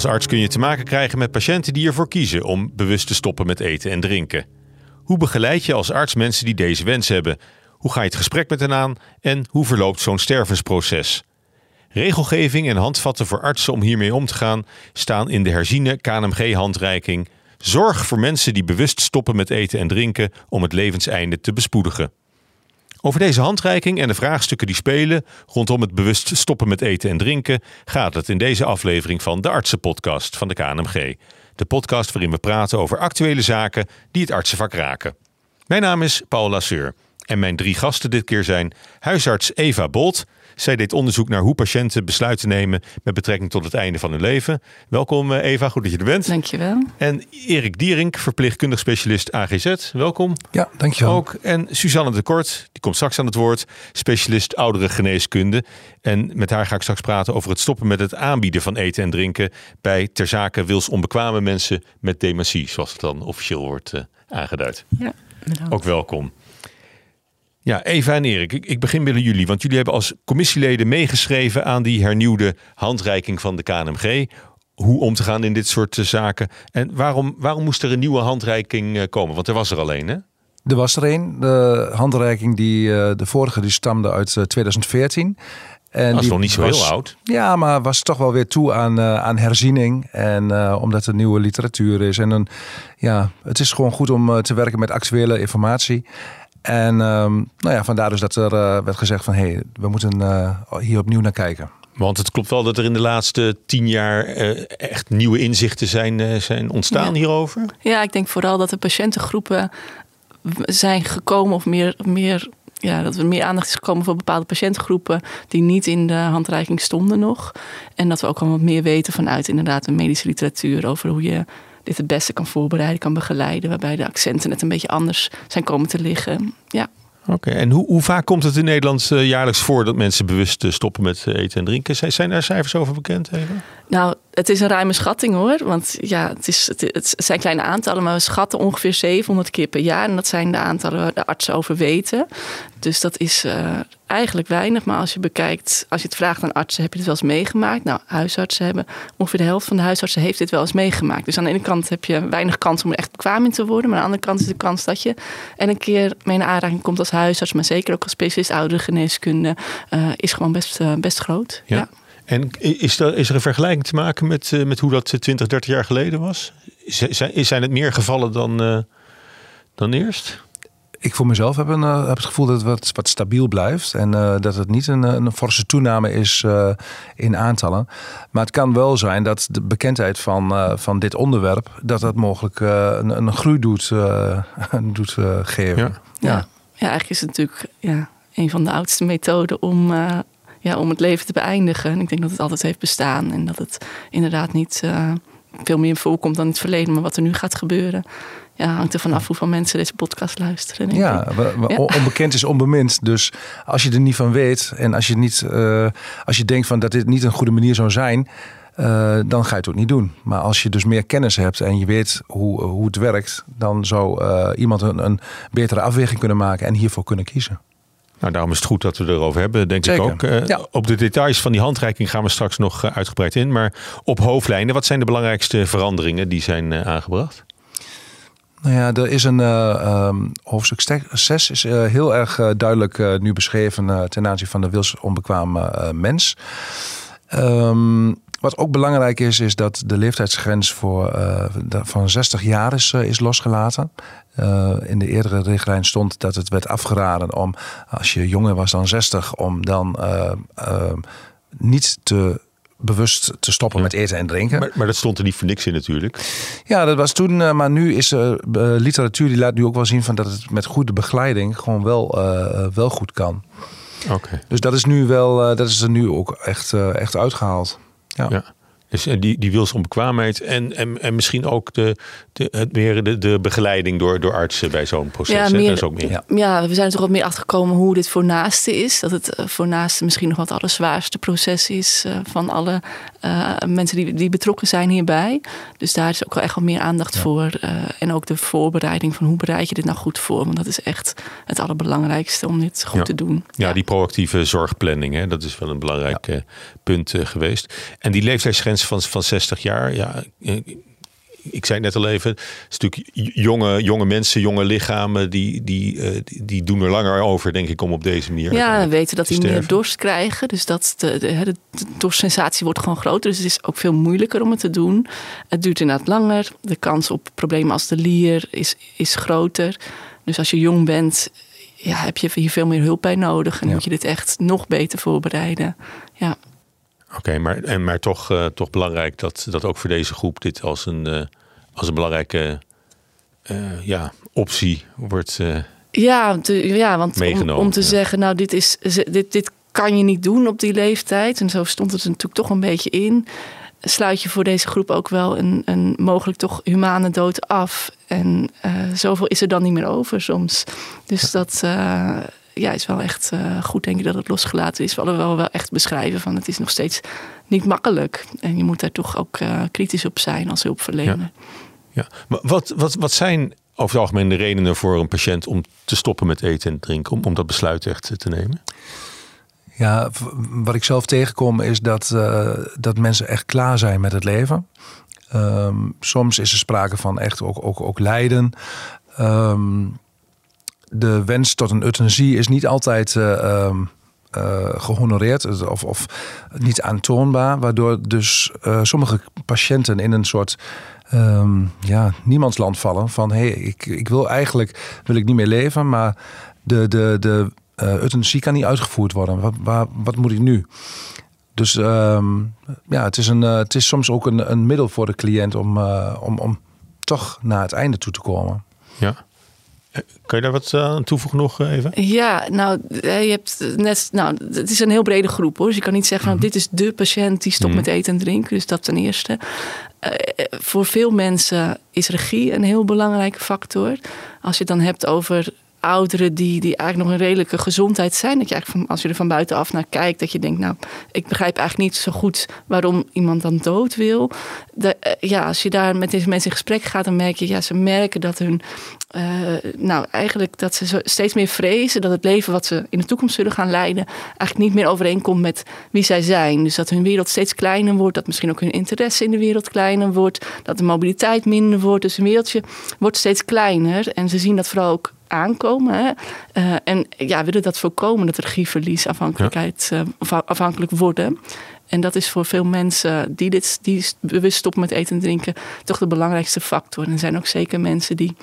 Als arts kun je te maken krijgen met patiënten die ervoor kiezen om bewust te stoppen met eten en drinken. Hoe begeleid je als arts mensen die deze wens hebben? Hoe ga je het gesprek met hen aan en hoe verloopt zo'n stervensproces? Regelgeving en handvatten voor artsen om hiermee om te gaan staan in de herziene KNMG-handreiking. Zorg voor mensen die bewust stoppen met eten en drinken om het levenseinde te bespoedigen. Over deze handreiking en de vraagstukken die spelen rondom het bewust stoppen met eten en drinken gaat het in deze aflevering van de Artsenpodcast van de KNMG. De podcast waarin we praten over actuele zaken die het artsenvak raken. Mijn naam is Paul Lasseur en mijn drie gasten dit keer zijn huisarts Eva Bolt, zij deed onderzoek naar hoe patiënten besluiten nemen met betrekking tot het einde van hun leven. Welkom eh, Eva, goed dat je er bent. Dankjewel. En Erik Dierink, verpleegkundig specialist AGZ. Welkom. Ja, dankjewel. Ook. En Suzanne de Kort, die komt straks aan het woord, specialist oudere geneeskunde. En met haar ga ik straks praten over het stoppen met het aanbieden van eten en drinken bij ter zake wils onbekwame mensen met dementie, zoals het dan officieel wordt uh, aangeduid. Ja, bedankt. Ook welkom. Ja, Eva en Erik, ik, begin bij jullie. Want jullie hebben als commissieleden meegeschreven aan die hernieuwde handreiking van de KNMG. Hoe om te gaan in dit soort uh, zaken. En waarom, waarom moest er een nieuwe handreiking uh, komen? Want er was er alleen, hè? Er was er een. De handreiking, die, uh, de vorige, die stamde uit 2014. En dat is nog niet zo was, heel oud. Ja, maar was toch wel weer toe aan, aan herziening. En omdat er nieuwe literatuur is. En een, ja, het is gewoon goed om te werken met actuele informatie. En um, nou ja, vandaar dus dat er uh, werd gezegd van hé, hey, we moeten uh, hier opnieuw naar kijken. Want het klopt wel dat er in de laatste tien jaar uh, echt nieuwe inzichten zijn, zijn ontstaan ja. hierover. Ja, ik denk vooral dat de patiëntengroepen zijn gekomen of meer, meer ja, dat er meer aandacht is gekomen voor bepaalde patiëntengroepen die niet in de handreiking stonden nog. En dat we ook al wat meer weten vanuit inderdaad de medische literatuur over hoe je het beste kan voorbereiden, kan begeleiden. Waarbij de accenten net een beetje anders zijn komen te liggen. Ja. Oké, en hoe, hoe, vaak komt het in Nederland uh, jaarlijks voor dat mensen bewust uh, stoppen met uh, eten en drinken? Zijn, daar cijfers over bekend? Nou, het is een ruime schatting hoor. Want ja, het, is, het, zijn kleine aantallen, maar we schatten ongeveer 700 keer per jaar. En dat zijn de aantallen waar de artsen over weten. Dus dat is eigenlijk weinig. Maar als je bekijkt, als je het vraagt aan artsen, heb je het wel eens meegemaakt? Nou, huisartsen hebben, ongeveer de helft van de huisartsen heeft dit wel eens meegemaakt. Dus aan de ene kant heb je weinig kans om er echt bekwaam in te worden. Maar aan de andere kant is de kans dat je en een keer mee in aanraking komt als huisarts, maar zeker ook als specialist oudere geneeskunde, uh, is gewoon best, uh, best groot. ja. ja. En is er, is er een vergelijking te maken met, uh, met hoe dat 20, 30 jaar geleden was? Zijn, zijn het meer gevallen dan, uh, dan eerst? Ik voor mezelf heb, een, uh, heb het gevoel dat het wat, wat stabiel blijft. En dat het niet een, een forse toename is in aantallen. Maar het kan wel zijn dat de bekendheid van, van dit onderwerp... dat dat mogelijk een, een groei doet, doet geven. Ja. Ja. ja. ja, eigenlijk is het natuurlijk ja, een van de oudste methoden om ja, om het leven te beëindigen. En ik denk dat het altijd heeft bestaan en dat het inderdaad niet uh, veel meer voorkomt dan in het verleden. Maar wat er nu gaat gebeuren, ja, hangt er vanaf hoeveel mensen deze podcast luisteren. Ja, ja, onbekend is onbemind. Dus als je er niet van weet en als je, niet, uh, als je denkt van dat dit niet een goede manier zou zijn. Uh, dan ga je het ook niet doen. Maar als je dus meer kennis hebt en je weet hoe, hoe het werkt, dan zou iemand een, een betere afweging kunnen maken en hiervoor kunnen kiezen. Nou, daarom is het goed dat we erover hebben, denk Zeker. ik ook. Uh, ja. Op de details van die handreiking gaan we straks nog uh, uitgebreid in. Maar op hoofdlijnen, wat zijn de belangrijkste veranderingen die zijn uh, aangebracht? Nou ja, er is een um, hoofdstuk 6 is heel erg duidelijk nu beschreven ten aanzien van de wilsonbekwame mens. Um, wat ook belangrijk is, is dat de leeftijdsgrens voor, uh, van 60 jaar is, uh, is losgelaten. Uh, in de eerdere richtlijn stond dat het werd afgeraden om, als je jonger was dan 60, om dan niet te bewust te stoppen Ja. met eten en drinken. Maar, maar dat stond er niet voor niks in natuurlijk. Ja, dat was toen. eh, maar nu is er eh, literatuur die laat nu ook wel zien van dat het met goede begeleiding gewoon wel, eh, wel goed kan. Oké. Dus dat is nu wel, eh, dat is er nu ook echt, eh, echt uitgehaald. Ja. Ja. Dus eh, die, die wilsonbekwaamheid en, en, en misschien ook de, de, het meer de, de begeleiding door, door artsen bij zo'n proces. Ja, meer- Dat is ook meer. Ja. Ja, we zijn er toch wat meer achtergekomen hoe dit voor naasten is. Dat het eh, voor naasten misschien nog wat het allerzwaarste proces is eh, van alle eh, mensen die, die betrokken zijn hierbij. Dus daar is ook wel echt wat meer aandacht voor. eh, en ook de voorbereiding van hoe bereid je dit nou goed voor. Want dat is echt het allerbelangrijkste om dit goed Ja. te doen. Ja, die proactieve zorgplanning, hè, dat is wel een belangrijk eh, punt geweest. En die leeftijdsgrens van, van 60 jaar, ja, eh, ik zei het net al even, het is natuurlijk jonge, jonge mensen, jonge lichamen, die, die, eh, die, die doen er langer over, denk ik, om op deze manier. Ja, we weten dat te die meer dorst krijgen. Dus dat de, de, hè, de, de dorstsensatie wordt gewoon groter. Dus het is ook veel moeilijker om het te doen. Het duurt inderdaad langer. De kans op problemen als de lier is, is groter. Dus als je jong bent, ja, heb je hier veel meer hulp bij nodig. En Ja. moet je dit echt nog beter voorbereiden. Ja, Oké, maar, en, maar toch, eh, toch belangrijk dat, dat ook voor deze groep dit als een, eh, als een belangrijke eh, ja, optie wordt. ja, te- ja want om, Meegenomen, om te ja. zeggen, nou, dit, is, dit, dit kan je niet doen op die leeftijd. En zo stond het er natuurlijk toch een beetje in. Sluit je voor deze groep ook wel een, een mogelijk toch humane dood af. En zoveel is er dan niet meer over soms. Dus dat ja, is wel echt eh, goed, denk ik, dat het losgelaten is. We willen wel, wel echt beschrijven van het is nog steeds niet makkelijk. En je moet daar toch ook eh, kritisch op zijn als hulpverlener. ja. Maar wat, wat, wat zijn over het algemeen de redenen voor een patiënt om te stoppen met eten en drinken, om, om dat besluit echt te nemen? Ja, wat ik zelf tegenkom is dat, eh, dat mensen echt klaar zijn met het leven. Ehm, soms is er sprake van echt ook, ook, ook lijden. Ehm, de wens tot een euthanasie is niet altijd eh, ehm, eh, gehonoreerd of, of niet aantoonbaar. Waardoor dus eh, sommige patiënten in een soort ehm, ja, niemandsland vallen. Van hé, hey, ik, ik wil eigenlijk wil ik niet meer leven, maar de, de, de euthanasie kan niet uitgevoerd worden. Wat, wat moet ik nu? Dus ehm, ja, het is, een, het is soms ook een, een middel voor de cliënt om, om, om toch naar het einde toe te komen. Ja. Kan je daar wat eh, aan toevoegen nog eh, even? Ja, nou, eh, je hebt net, nou, het is een heel brede groep hoor. Dus je kan niet zeggen van dit is de patiënt die stopt Mhm. met eten en drinken. Dus dat ten eerste. Voor veel mensen is regie een heel belangrijke factor. Als je het dan hebt over ouderen die, die eigenlijk nog een redelijke gezondheid zijn. Dat je eigenlijk van, als je er van buitenaf naar kijkt, dat je denkt, nou, ik begrijp eigenlijk niet zo goed waarom iemand dan dood wil. Eh, ja, als je daar met deze mensen in gesprek gaat, dan merk je, ja, ze merken dat hun, eh, nou, eigenlijk dat ze steeds meer vrezen dat het leven wat ze in de toekomst zullen gaan leiden, eigenlijk niet meer overeenkomt met wie zij zijn. Dus dat hun wereld steeds kleiner wordt, dat misschien ook hun interesse in de wereld kleiner wordt, dat de mobiliteit minder wordt. Dus hun wereldje wordt steeds kleiner en ze zien dat vooral ook aankomen. Hè? Eh, en ja, willen dat voorkomen, dat regieverlies, afhankelijkheid, eh, of afhankelijk worden. En dat is voor veel mensen die dit die bewust stoppen met eten en drinken toch de belangrijkste factor. En er zijn ook zeker mensen die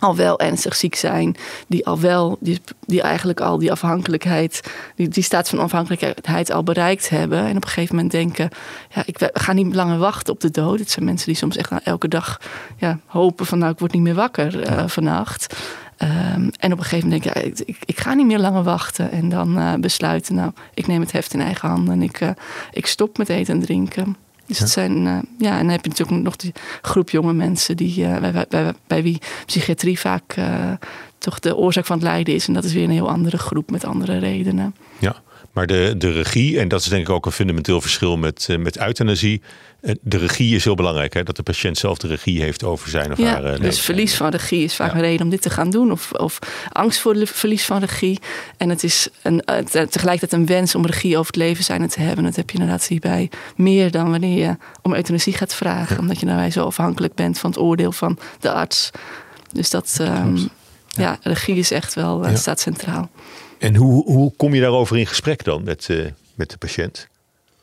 al wel ernstig ziek zijn, die al wel, die, die eigenlijk al die afhankelijkheid, die, die staat van afhankelijkheid al bereikt hebben. En op een gegeven moment denken, ja, ik ga niet langer wachten op de dood. Het zijn mensen die soms echt elke dag ja, hopen van, nou, ik word niet meer wakker uh, vannacht. Um, en op een gegeven moment denk ik, ja, ik, ik, ga niet meer langer wachten. En dan uh, besluiten, nou, ik neem het heft in eigen handen en ik, uh, ik stop met eten en drinken. Dus ja. het zijn, uh, ja, en dan heb je natuurlijk nog die groep jonge mensen die, bij, bij, bij, wie psychiatrie vaak toch de oorzaak van het lijden is. En dat is weer een heel andere groep met andere redenen. Ja, maar de, de regie, en dat is denk ik ook een fundamenteel verschil met, uh, met euthanasie. De regie is heel belangrijk, hè? dat de patiënt zelf de regie heeft over zijn of ja, haar. Uh, dus verlies van regie is vaak ja. een reden om dit te gaan doen, of, of angst voor het verlies van regie. En het is een, tegelijkertijd een wens om regie over het leven zijn te hebben. Dat heb je inderdaad hierbij meer dan wanneer je om euthanasie gaat vragen, ja. omdat je daarbij zo afhankelijk bent van het oordeel van de arts. Dus dat, um, ja. ja. regie is echt wel uh, staat centraal. En hoe, hoe kom je daarover in gesprek dan met, uh, met de patiënt?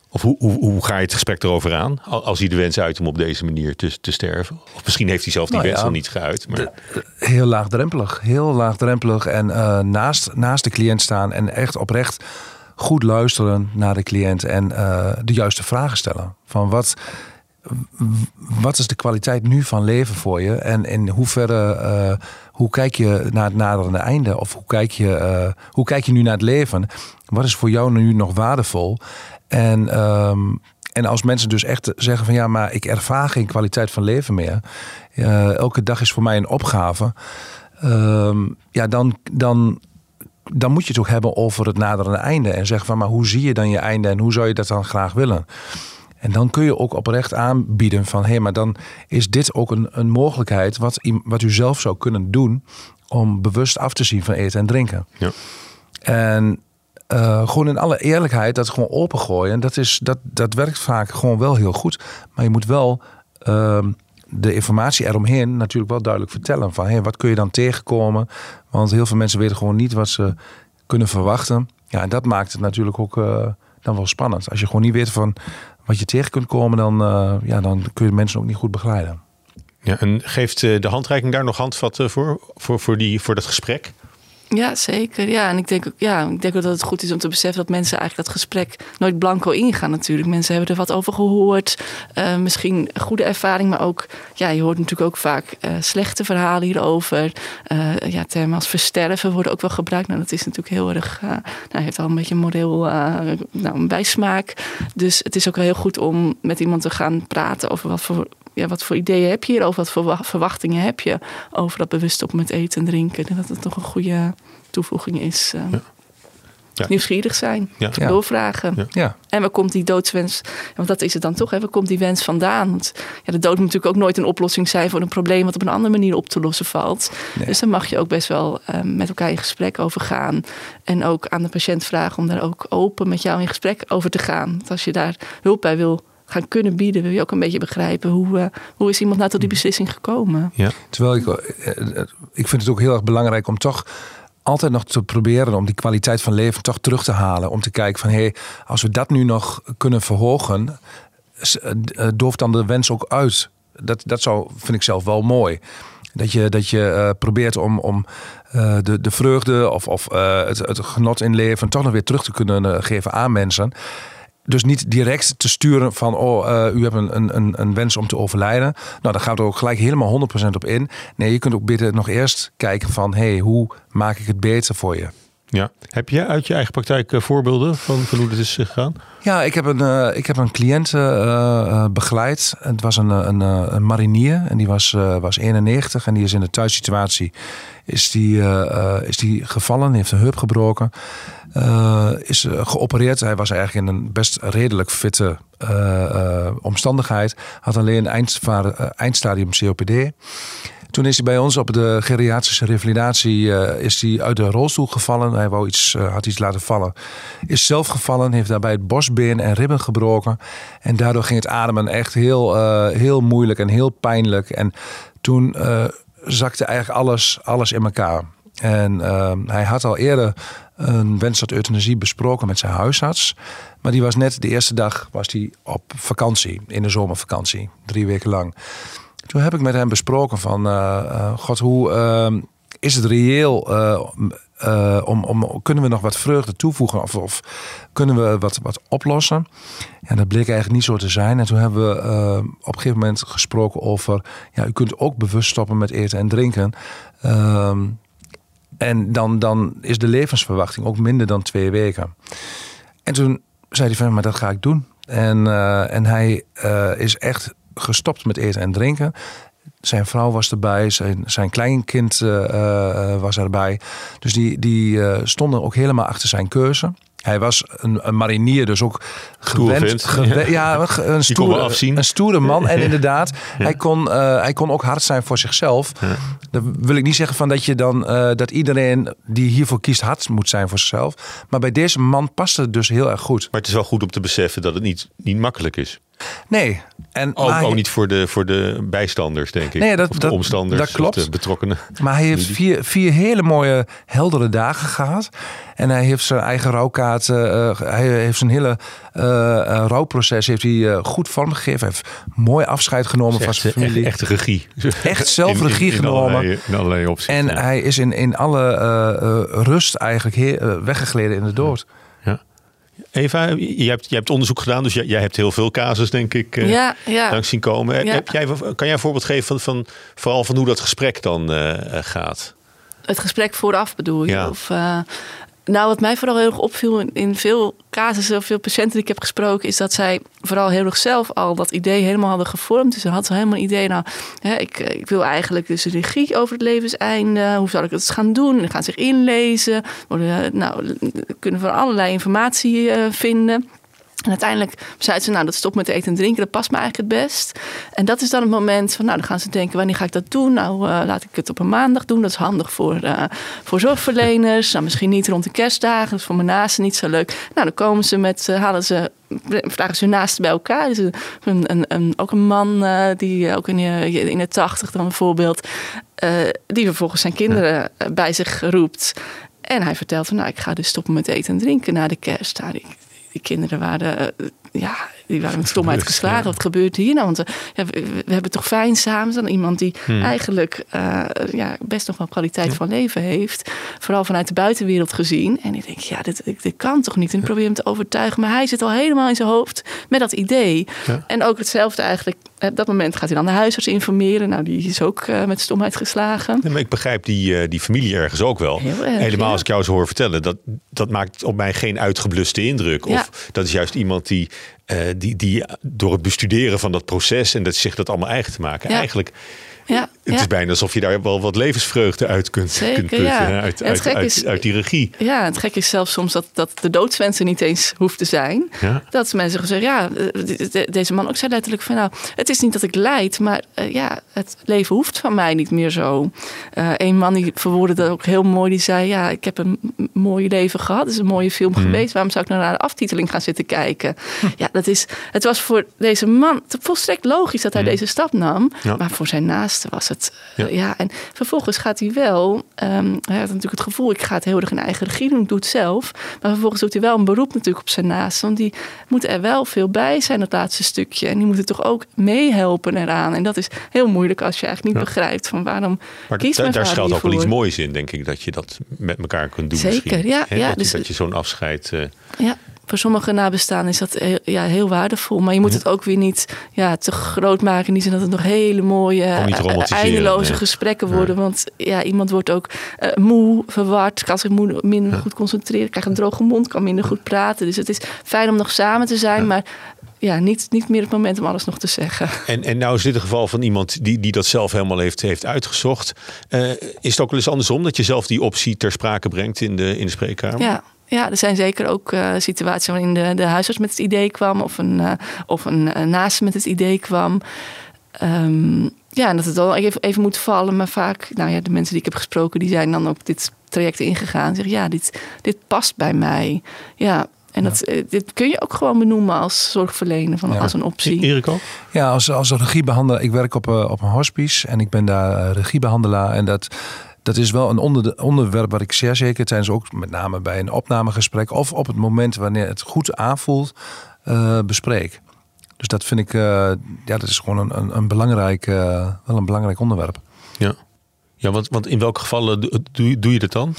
Of hoe, hoe, hoe, ga je het gesprek erover aan? Als hij de wens uit om op deze manier te, te sterven? Of misschien heeft hij zelf die nou wens ja, al niet geuit. Maar... De, heel laagdrempelig. Heel laagdrempelig. En uh, naast, naast de cliënt staan en echt oprecht goed luisteren naar de cliënt. En uh, de juiste vragen stellen. Van wat, wat is de kwaliteit nu van leven voor je? En in hoeverre, uh, hoe kijk je naar het naderende einde? Of hoe kijk, je, hoe kijk je nu naar het leven? Wat is voor jou nu nog waardevol? En, um, En als mensen dus echt zeggen van ja, maar ik ervaar geen kwaliteit van leven meer. Uh, elke dag is voor mij een opgave. Uh, ja, dan, dan, dan moet je het ook hebben over het naderende einde. En zeggen van maar hoe zie je dan je einde en hoe zou je dat dan graag willen? En dan kun je ook oprecht aanbieden van hé, hey, maar dan is dit ook een, een mogelijkheid wat, wat u zelf zou kunnen doen om bewust af te zien van eten en drinken. Ja. En uh, gewoon in alle eerlijkheid dat gewoon opengooien, dat, is, dat, dat werkt vaak gewoon wel heel goed. Maar je moet wel uh, de informatie eromheen natuurlijk wel duidelijk vertellen. Van hey, wat kun je dan tegenkomen? Want heel veel mensen weten gewoon niet wat ze kunnen verwachten. Ja, en dat maakt het natuurlijk ook uh, dan wel spannend. Als je gewoon niet weet van wat je tegen kunt komen, dan, uh, ja, dan kun je mensen ook niet goed begeleiden. Ja, en geeft de handreiking daar nog handvatten voor, voor, voor, die, voor dat gesprek? Ja, zeker. Ja, en ik denk, ook, ja, ik denk ook dat het goed is om te beseffen dat mensen eigenlijk dat gesprek nooit blanco ingaan natuurlijk. Mensen hebben er wat over gehoord. Uh, misschien goede ervaring, maar ook, ja, je hoort natuurlijk ook vaak uh, slechte verhalen hierover. Uh, ja, termen als versterven worden ook wel gebruikt. Nou, dat is natuurlijk heel erg, nou, heeft al een beetje een moreel nou, een bijsmaak. Dus het is ook wel heel goed om met iemand te gaan praten over wat voor ja, wat voor ideeën heb je hier over? Wat voor verwachtingen heb je over dat bewust op met eten en drinken? En dat het toch een goede toevoeging is. Uh, ja. Nieuwsgierig zijn, ja. doorvragen. Ja. En waar komt die doodswens, want dat is het dan toch, hè, waar komt die wens vandaan? Want ja, de dood moet natuurlijk ook nooit een oplossing zijn voor een probleem wat op een andere manier op te lossen valt. Dus dan mag je ook best wel uh, met elkaar in gesprek over gaan. En ook aan de patiënt vragen om daar ook open met jou in gesprek over te gaan. Want als je daar hulp bij wil gaan kunnen bieden, wil je ook een beetje begrijpen hoe, uh, hoe is iemand nou tot die beslissing gekomen. Ja. Terwijl ik, uh, ik vind het ook heel erg belangrijk om toch altijd nog te proberen om die kwaliteit van leven toch terug te halen. Om te kijken van hé, hey, als we dat nu nog kunnen verhogen, dooft dan de wens ook uit. Dat, dat zou, vind ik zelf wel mooi. Dat je, dat je uh, probeert om, om uh, de, de vreugde of, of uh, het, het genot in leven toch nog weer terug te kunnen geven aan mensen dus niet direct te sturen van, oh, uh, u hebt een, een, een wens om te overlijden. Nou, daar gaat er ook gelijk helemaal 100% op in. Nee, je kunt ook binnen nog eerst kijken van, hey, hoe maak ik het beter voor je? Ja. Heb je uit je eigen praktijk uh, voorbeelden van, hoe dit is gegaan? Ja, ik heb een, uh, ik heb een cliënt begeleid. Het was een, een, een, marinier en die was, was 91 en die is in de thuissituatie is die, is die gevallen, heeft een heup gebroken. is geopereerd. Hij was eigenlijk in een best redelijk fitte omstandigheid. Had alleen eindstadium COPD. Toen is hij bij ons op de geriatrische revalidatie uh, is hij uit de rolstoel gevallen. Hij wou iets, uh, had iets laten vallen. Is zelf gevallen, heeft daarbij het bosbeen en ribben gebroken. En daardoor ging het ademen echt heel, uh, heel moeilijk en heel pijnlijk. En toen zakte eigenlijk alles, alles in elkaar. En hij had al eerder een wens tot euthanasie besproken met zijn huisarts. Maar die was net de eerste dag was die op vakantie, in de zomervakantie, drie weken lang. Toen heb ik met hem besproken van, uh, god, hoe uh, is het reëel uh, om, om, kunnen we nog wat vreugde toevoegen of, of kunnen we wat, wat oplossen? Ja, dat bleek eigenlijk niet zo te zijn. En toen hebben we op een gegeven moment gesproken over, ja, u kunt ook bewust stoppen met eten en drinken. Ehm, en dan, dan is de levensverwachting ook minder dan twee weken. En toen zei hij van, maar dat ga ik doen. En, en hij is echt gestopt met eten en drinken. Zijn vrouw was erbij, zijn, zijn kleinkind uh, was erbij. Dus die, die stonden ook helemaal achter zijn keuze. Hij was een, een marinier, dus ook gewend. gewend ja. een, stoere, een stoere man. En inderdaad, hij, kon, uh, hij kon ook hard zijn voor zichzelf. Ja. Dan wil ik niet zeggen van dat je dan uh, dat iedereen die hiervoor kiest hard moet zijn voor zichzelf. Maar bij deze man past het dus heel erg goed. Maar het is wel goed om te beseffen dat het niet, niet makkelijk is. Nee. En, ook, ook niet voor de, voor de bijstanders, denk ik. Nee, dat, de omstanders, dat klopt. de betrokkenen. Maar hij heeft vier, vier hele mooie, heldere dagen gehad. En hij heeft zijn eigen rouwkaart. Uh, hij heeft zijn hele uh, rouwproces heeft hij, goed vormgegeven. Hij heeft mooi afscheid genomen van zijn familie. Echt, echt regie. Echt zelf regie genomen. In allerlei, in opzichten, en hij is in, in alle rust eigenlijk weggegleden in de dood. Eva, je hebt, je hebt onderzoek gedaan, dus jij, jij hebt heel veel casus, denk ik, uh, ja, ja. langs zien komen. Ja. Heb jij, kan jij een voorbeeld geven van, van, vooral van hoe dat gesprek dan uh, gaat? Het gesprek vooraf bedoel je? Of, uh, Nou, wat mij vooral heel erg opviel in, veel casussen, veel patiënten die ik heb gesproken, is dat zij vooral heel erg zelf al dat idee helemaal hadden gevormd. Dus ze had helemaal een idee, nou, hè, ik, ik wil eigenlijk dus een regie over het levenseinde. Hoe zal ik het gaan doen? En gaan zich inlezen. Worden, nou, kunnen van allerlei informatie uh, vinden. En uiteindelijk zei ze, nou, dat stop met eten en drinken, dat past me eigenlijk het best. En dat is dan het moment van, nou, dan gaan ze denken, wanneer ga ik dat doen? Nou, uh, laat ik het op een maandag doen. Dat is handig voor, uh, voor zorgverleners. Nou, misschien niet rond de kerstdagen, dat is voor mijn naasten niet zo leuk. Nou, dan komen ze met, uh, halen ze vragen ze hun naasten bij elkaar. Dus een, een, ook een man die ook in, in de tachtig dan bijvoorbeeld, die vervolgens zijn kinderen bij zich roept. En hij vertelt van, nou, ik ga dus stoppen met eten en drinken na de kerst. Nou, die, die kinderen waren, ja, die waren met stomheid geslagen. Wat gebeurt hier nou? Want ja, we, we, hebben toch fijn samen dan iemand die hmm. eigenlijk uh, ja, best nog wel kwaliteit van leven heeft. Vooral vanuit de buitenwereld gezien. En ik denk, ja, dit, dit kan toch niet? En ik probeer hem te overtuigen. Maar hij zit al helemaal in zijn hoofd met dat idee. En ook hetzelfde eigenlijk. Op dat moment gaat hij dan de huisarts informeren. Nou, die is ook uh, met stomheid geslagen. Nee, maar ik begrijp die, uh, die familie ergens ook wel. Heel erg, Helemaal als ik jou zo hoor vertellen. Dat, dat maakt op mij geen uitgebluste indruk. Of dat is juist iemand die die, die door het bestuderen van dat proces en dat zich dat allemaal eigen te maken, ja. eigenlijk. Ja, het is bijna alsof je daar wel wat levensvreugde uit kunt, Zeker, kunt putten. Ja. Uit, uit, uit, is, uit, die regie. Ja, het gek is zelfs soms dat, dat de doodswensen niet eens hoeft te zijn. Dat mensen zeggen, ja, de, deze man ook zei letterlijk van nou, het is niet dat ik leid, maar uh, ja, het leven hoeft van mij niet meer zo. Uh, een man die verwoordde dat ook heel mooi, die zei ja, ik heb een mooi leven gehad, het is een mooie film hmm. geweest, waarom zou ik nou naar de aftiteling gaan zitten kijken? Hm. Ja, dat is, het was voor deze man volstrekt logisch dat hij hmm. deze stap nam, ja. maar voor zijn was het ja. ja. en vervolgens gaat hij wel. Um, hij had natuurlijk het gevoel, ik ga het heel erg in eigen regie doen, ik doe het zelf. Maar vervolgens doet hij wel een beroep natuurlijk op zijn naast. Want die moet er wel veel bij zijn, dat laatste stukje. En die moeten toch ook meehelpen eraan. En dat is heel moeilijk als je eigenlijk niet ja. begrijpt van waarom maar daar, daar schuilt ook wel iets moois moois in, denk ik, dat je dat met elkaar kunt doen. Zeker, misschien. ja. He, ja dat, dus, dat je zo'n afscheid. Uh, ja voor sommige nabestaanden is dat heel, ja, heel waardevol. Maar je moet het ook weer niet ja, te groot maken. Niet dat het nog hele mooie, eindeloze nee. gesprekken worden. Want ja, iemand wordt ook uh, moe, verward, kan zich minder ja. goed concentreren, krijgt een droge mond, kan minder goed praten. Dus het is fijn om nog samen te zijn, maar ja, niet, niet meer het moment om alles nog te zeggen. En, en nou is dit een geval van iemand die, die dat zelf helemaal heeft, heeft uitgezocht. Uh, is het ook wel eens andersom dat je zelf die optie ter sprake brengt in de, in de spreekkamer? Ja, ja, er zijn zeker ook uh, situaties waarin de, de huisarts met het idee kwam of een, uh, of een uh, naaste met het idee kwam. Um, ja, en dat het dan even, even moet vallen. Maar vaak, nou ja, de mensen die ik heb gesproken, die zijn dan ook dit traject ingegaan. Zeggen, ja, dit, dit past bij mij. Ja, en dat, ja. dit kun je ook gewoon benoemen als zorgverlener, van, ja. als een optie. Erik ook? Ja, als, als regiebehandelaar. Ik werk op, op een hospice en ik ben daar regiebehandelaar. En dat, dat is wel een onder, onderwerp waar ik zeer zeker tijdens ook met name bij een opnamegesprek of op het moment wanneer het goed aanvoelt, uh, bespreek. Dus dat vind ik, uh, ja, dat is gewoon een, een, een belangrijk, uh, wel een belangrijk onderwerp. Ja, ja want, want in welke gevallen doe, doe je dat dan?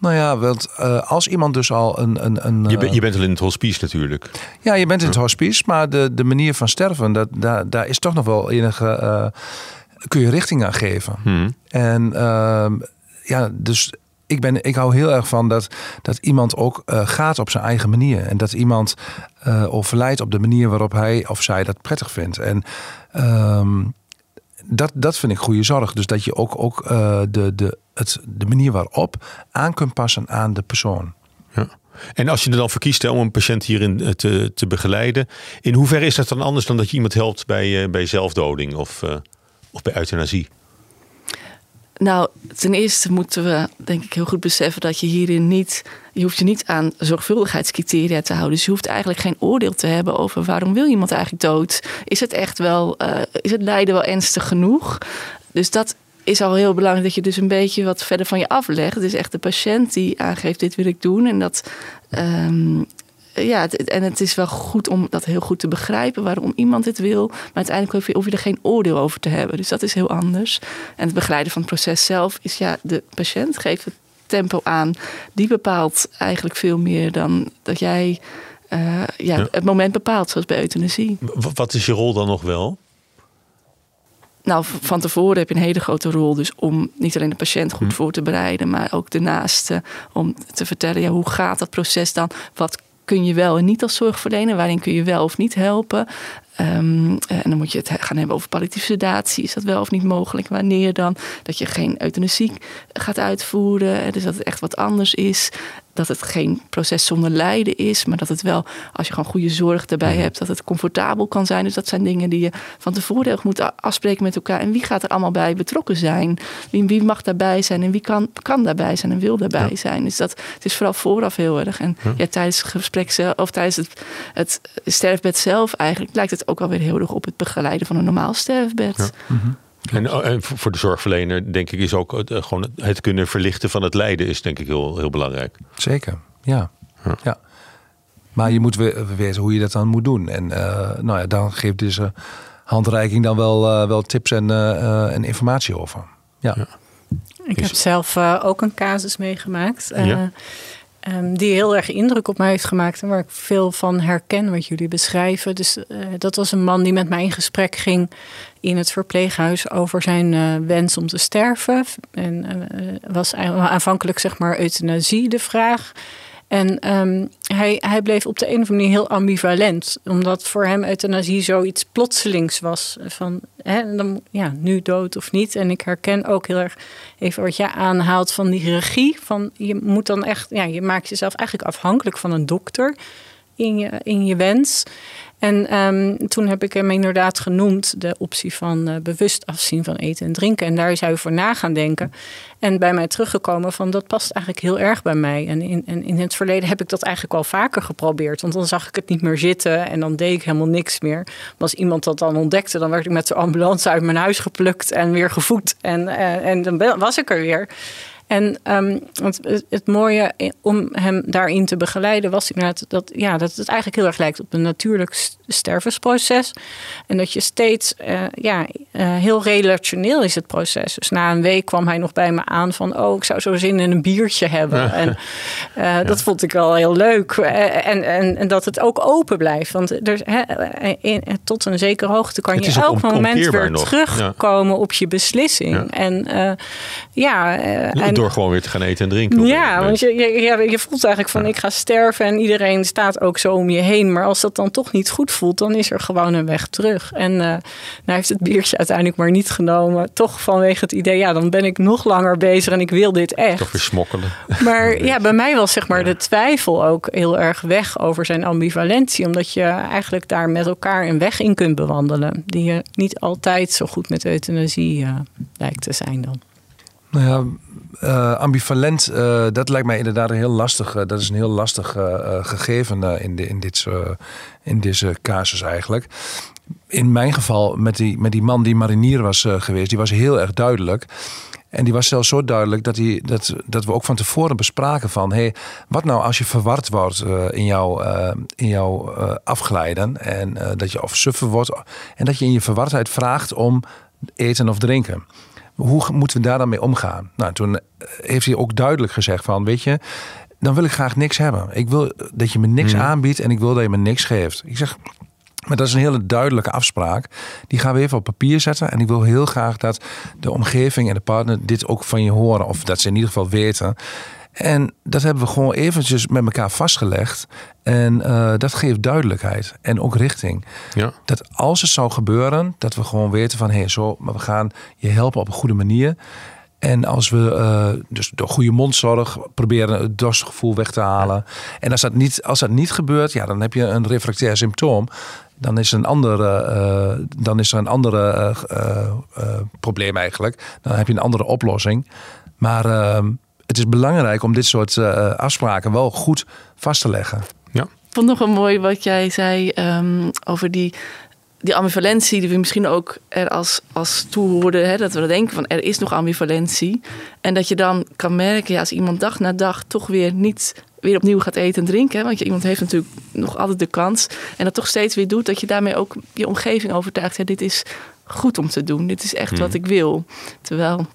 Nou ja, want uh, als iemand dus al een. een, een je, ben, je, bent al in het hospice natuurlijk. Ja, je bent in het hospice, maar de, de manier van sterven, dat, daar, daar is toch nog wel enige. Uh, kun je richting aan geven. Hmm. En uh, ja, dus ik, ben, ik hou heel erg van dat, dat iemand ook uh, gaat op zijn eigen manier. En dat iemand uh, overlijdt op de manier waarop hij of zij dat prettig vindt. En um, dat, dat vind ik goede zorg. Dus dat je ook, ook uh, de, de, het, de manier waarop aan kunt passen aan de persoon. Ja. En als je er dan voor kiest om een patiënt hierin te, te begeleiden, in hoeverre is dat dan anders dan dat je iemand helpt bij, bij zelfdoding of, bij euthanasie? Nou, ten eerste moeten we denk ik heel goed beseffen dat je hierin niet, je hoeft je niet aan zorgvuldigheidscriteria te houden. Dus je hoeft eigenlijk geen oordeel te hebben over waarom wil iemand eigenlijk dood. Is het echt wel, uh, is het lijden wel ernstig genoeg? Dus dat is al heel belangrijk dat je dus een beetje wat verder van je aflegt. Het is echt de patiënt die aangeeft dit wil ik doen en dat. Um, ja, het, en het is wel goed om dat heel goed te begrijpen waarom iemand dit wil. Maar uiteindelijk hoef je, hoef je er geen oordeel over te hebben. Dus dat is heel anders. En het begeleiden van het proces zelf is ja, de patiënt geeft het tempo aan. Die bepaalt eigenlijk veel meer dan dat jij uh, ja, ja, het moment bepaalt, zoals bij euthanasie. Wat is je rol dan nog wel? nou, van tevoren heb je een hele grote rol. Dus om niet alleen de patiënt goed Hm. voor te bereiden, maar ook de naaste. Om te vertellen, ja, hoe gaat dat proces dan? Wat kun je wel en niet als zorgverlener? Waarin kun je wel of niet helpen? Ehm, en dan moet je het gaan hebben over palliatieve sedatie. Is dat wel of niet mogelijk? Wanneer dan? Dat je geen euthanasie gaat uitvoeren. eh, Dus dat het echt wat anders is. Dat het geen proces zonder lijden is. Maar dat het wel, als je gewoon goede zorg daarbij Mhm. hebt, dat het comfortabel kan zijn. Dus dat zijn dingen die je van tevoren heel moet afspreken met elkaar. En wie gaat er allemaal bij betrokken zijn? Wie, wie mag daarbij zijn en wie kan, kan daarbij zijn en wil daarbij Ja. zijn? Dus dat het is vooral vooraf heel erg. En Ja. ja, tijdens het gesprek zelf, of tijdens het, het sterfbed zelf eigenlijk, lijkt het ook wel weer heel erg op het begeleiden van een normaal sterfbed. Ja. Oh, en voor voor de zorgverlener denk ik is ook het, eh, gewoon het kunnen verlichten van het lijden is denk ik heel, heel belangrijk. Zeker, ja. Ja. ja. Maar je moet we- weten hoe je dat dan moet doen. En eh, nou ja, dan geeft deze handreiking dan wel, eh, wel tips en, eh, eh, en informatie over. Ja. Ja. Ik heb zelf eh, ook een casus meegemaakt. eh, Ja. Ehm, die heel erg indruk op mij heeft gemaakt. En waar ik veel van herken wat jullie beschrijven. Dus eh, dat was een man die met mij in gesprek ging in het verpleeghuis over zijn eh, wens om te sterven. En eh, was aanvankelijk zeg maar euthanasie de vraag. En ehm, hij, hij bleef op de een of andere manier heel ambivalent. Omdat voor hem euthanasie zoiets plotselings was. Van hè, dan, ja, nu dood of niet. En ik herken ook heel erg even wat jij aanhaalt van die regie. Van je moet dan echt, ja, je maakt jezelf eigenlijk afhankelijk van een dokter in je, in je wens. En ehm, toen heb ik hem inderdaad genoemd de optie van eh, bewust afzien van eten en drinken. En daar is hij over na gaan denken. En bij mij teruggekomen van dat past eigenlijk heel erg bij mij. En in, en in het verleden heb ik dat eigenlijk al vaker geprobeerd. Want dan zag ik het niet meer zitten en dan deed ik helemaal niks meer. Maar als iemand dat dan ontdekte, dan werd ik met de ambulance uit mijn huis geplukt en weer gevoed. En, eh, en dan was ik er weer. En ehm, het, het- het mooie om hem daarin te begeleiden was inderdaad dat, ja, dat het eigenlijk heel erg lijkt op een natuurlijk stervensproces. En dat je steeds, eh, ja, eh, heel relationeel is het proces. Dus na een week kwam hij nog bij me aan van, oh, ik zou zo zin in een biertje hebben. Ja. En eh, dat vond ik wel heel leuk. En, en, en dat het ook open blijft. Want er, hè, eh, in- tot een zekere hoogte kan je elk om- moment weer nog. terugkomen op je beslissing. En ja, en, Door gewoon weer te gaan eten en drinken. ja, want je, je, je, je voelt eigenlijk van ik ga sterven en iedereen staat ook zo om je heen. Maar als dat dan toch niet goed voelt, dan is er gewoon een weg terug. En eh nou heeft het biertje uiteindelijk maar niet genomen. Toch vanwege het idee, ja, dan ben ik nog langer bezig en ik wil dit echt. Toch weer smokkelen. Maar ja, bij mij was zeg maar de twijfel ook heel erg weg over zijn ambivalentie. Omdat je eigenlijk daar met elkaar een weg in kunt bewandelen. Die je niet altijd zo goed met euthanasie eh, lijkt te zijn dan. Nou ja, eh, ambivalent, eh, dat lijkt mij inderdaad een heel lastig. eh, dat is een heel lastig gegeven in, de, in, dit, in deze casus eigenlijk. In mijn geval, met die, met die man die marinier was geweest, die was heel erg duidelijk. En die was zelfs zo duidelijk dat, hij, dat, dat we ook van tevoren bespraken van... Hey, wat nou als je verward wordt in jouw, eh, in afglijden... en dat je of suffer wordt... en dat je in je verwardheid vraagt om eten of drinken. Hoe moeten we daar dan mee omgaan? Nou, toen eh, heeft hij ook duidelijk gezegd van... weet je, dan wil ik graag niks hebben. Ik wil dat je me niks Mhm. aanbiedt en ik wil dat je me niks geeft. Ik zeg, maar dat is een hele duidelijke afspraak. Die gaan we even op papier zetten. En ik wil heel graag dat de omgeving en de partner dit ook van je horen. Of dat ze in ieder geval weten. En dat hebben we gewoon eventjes met elkaar vastgelegd. En eh, dat geeft duidelijkheid en ook richting. Ja. Dat als het zou gebeuren, dat we gewoon weten van... hé, hey, zo, maar we gaan je helpen op een goede manier. En als we eh, dus door goede mondzorg proberen het dorstgevoel weg te halen. En als dat, niet, als dat niet gebeurt, ja, dan heb je een refractair symptoom. Dan is er een andere, eh, dan is er een andere probleem eigenlijk. Dan heb je een andere oplossing. Maar ehm, het is belangrijk om dit soort eh, afspraken wel goed vast te leggen. Ik vond nog wel mooi wat jij zei ehm, over die, die ambivalentie, die we misschien ook er als, als toehoorden. Hè, dat we denken van er is nog ambivalentie. En dat je dan kan merken, ja, als iemand dag na dag toch weer niet weer opnieuw gaat eten en drinken. hè, Want je, iemand heeft natuurlijk nog altijd de kans. En dat toch steeds weer doet, dat je daarmee ook je omgeving overtuigt. Ja, dit is goed om te doen. Dit is echt Mhm. wat ik wil. Terwijl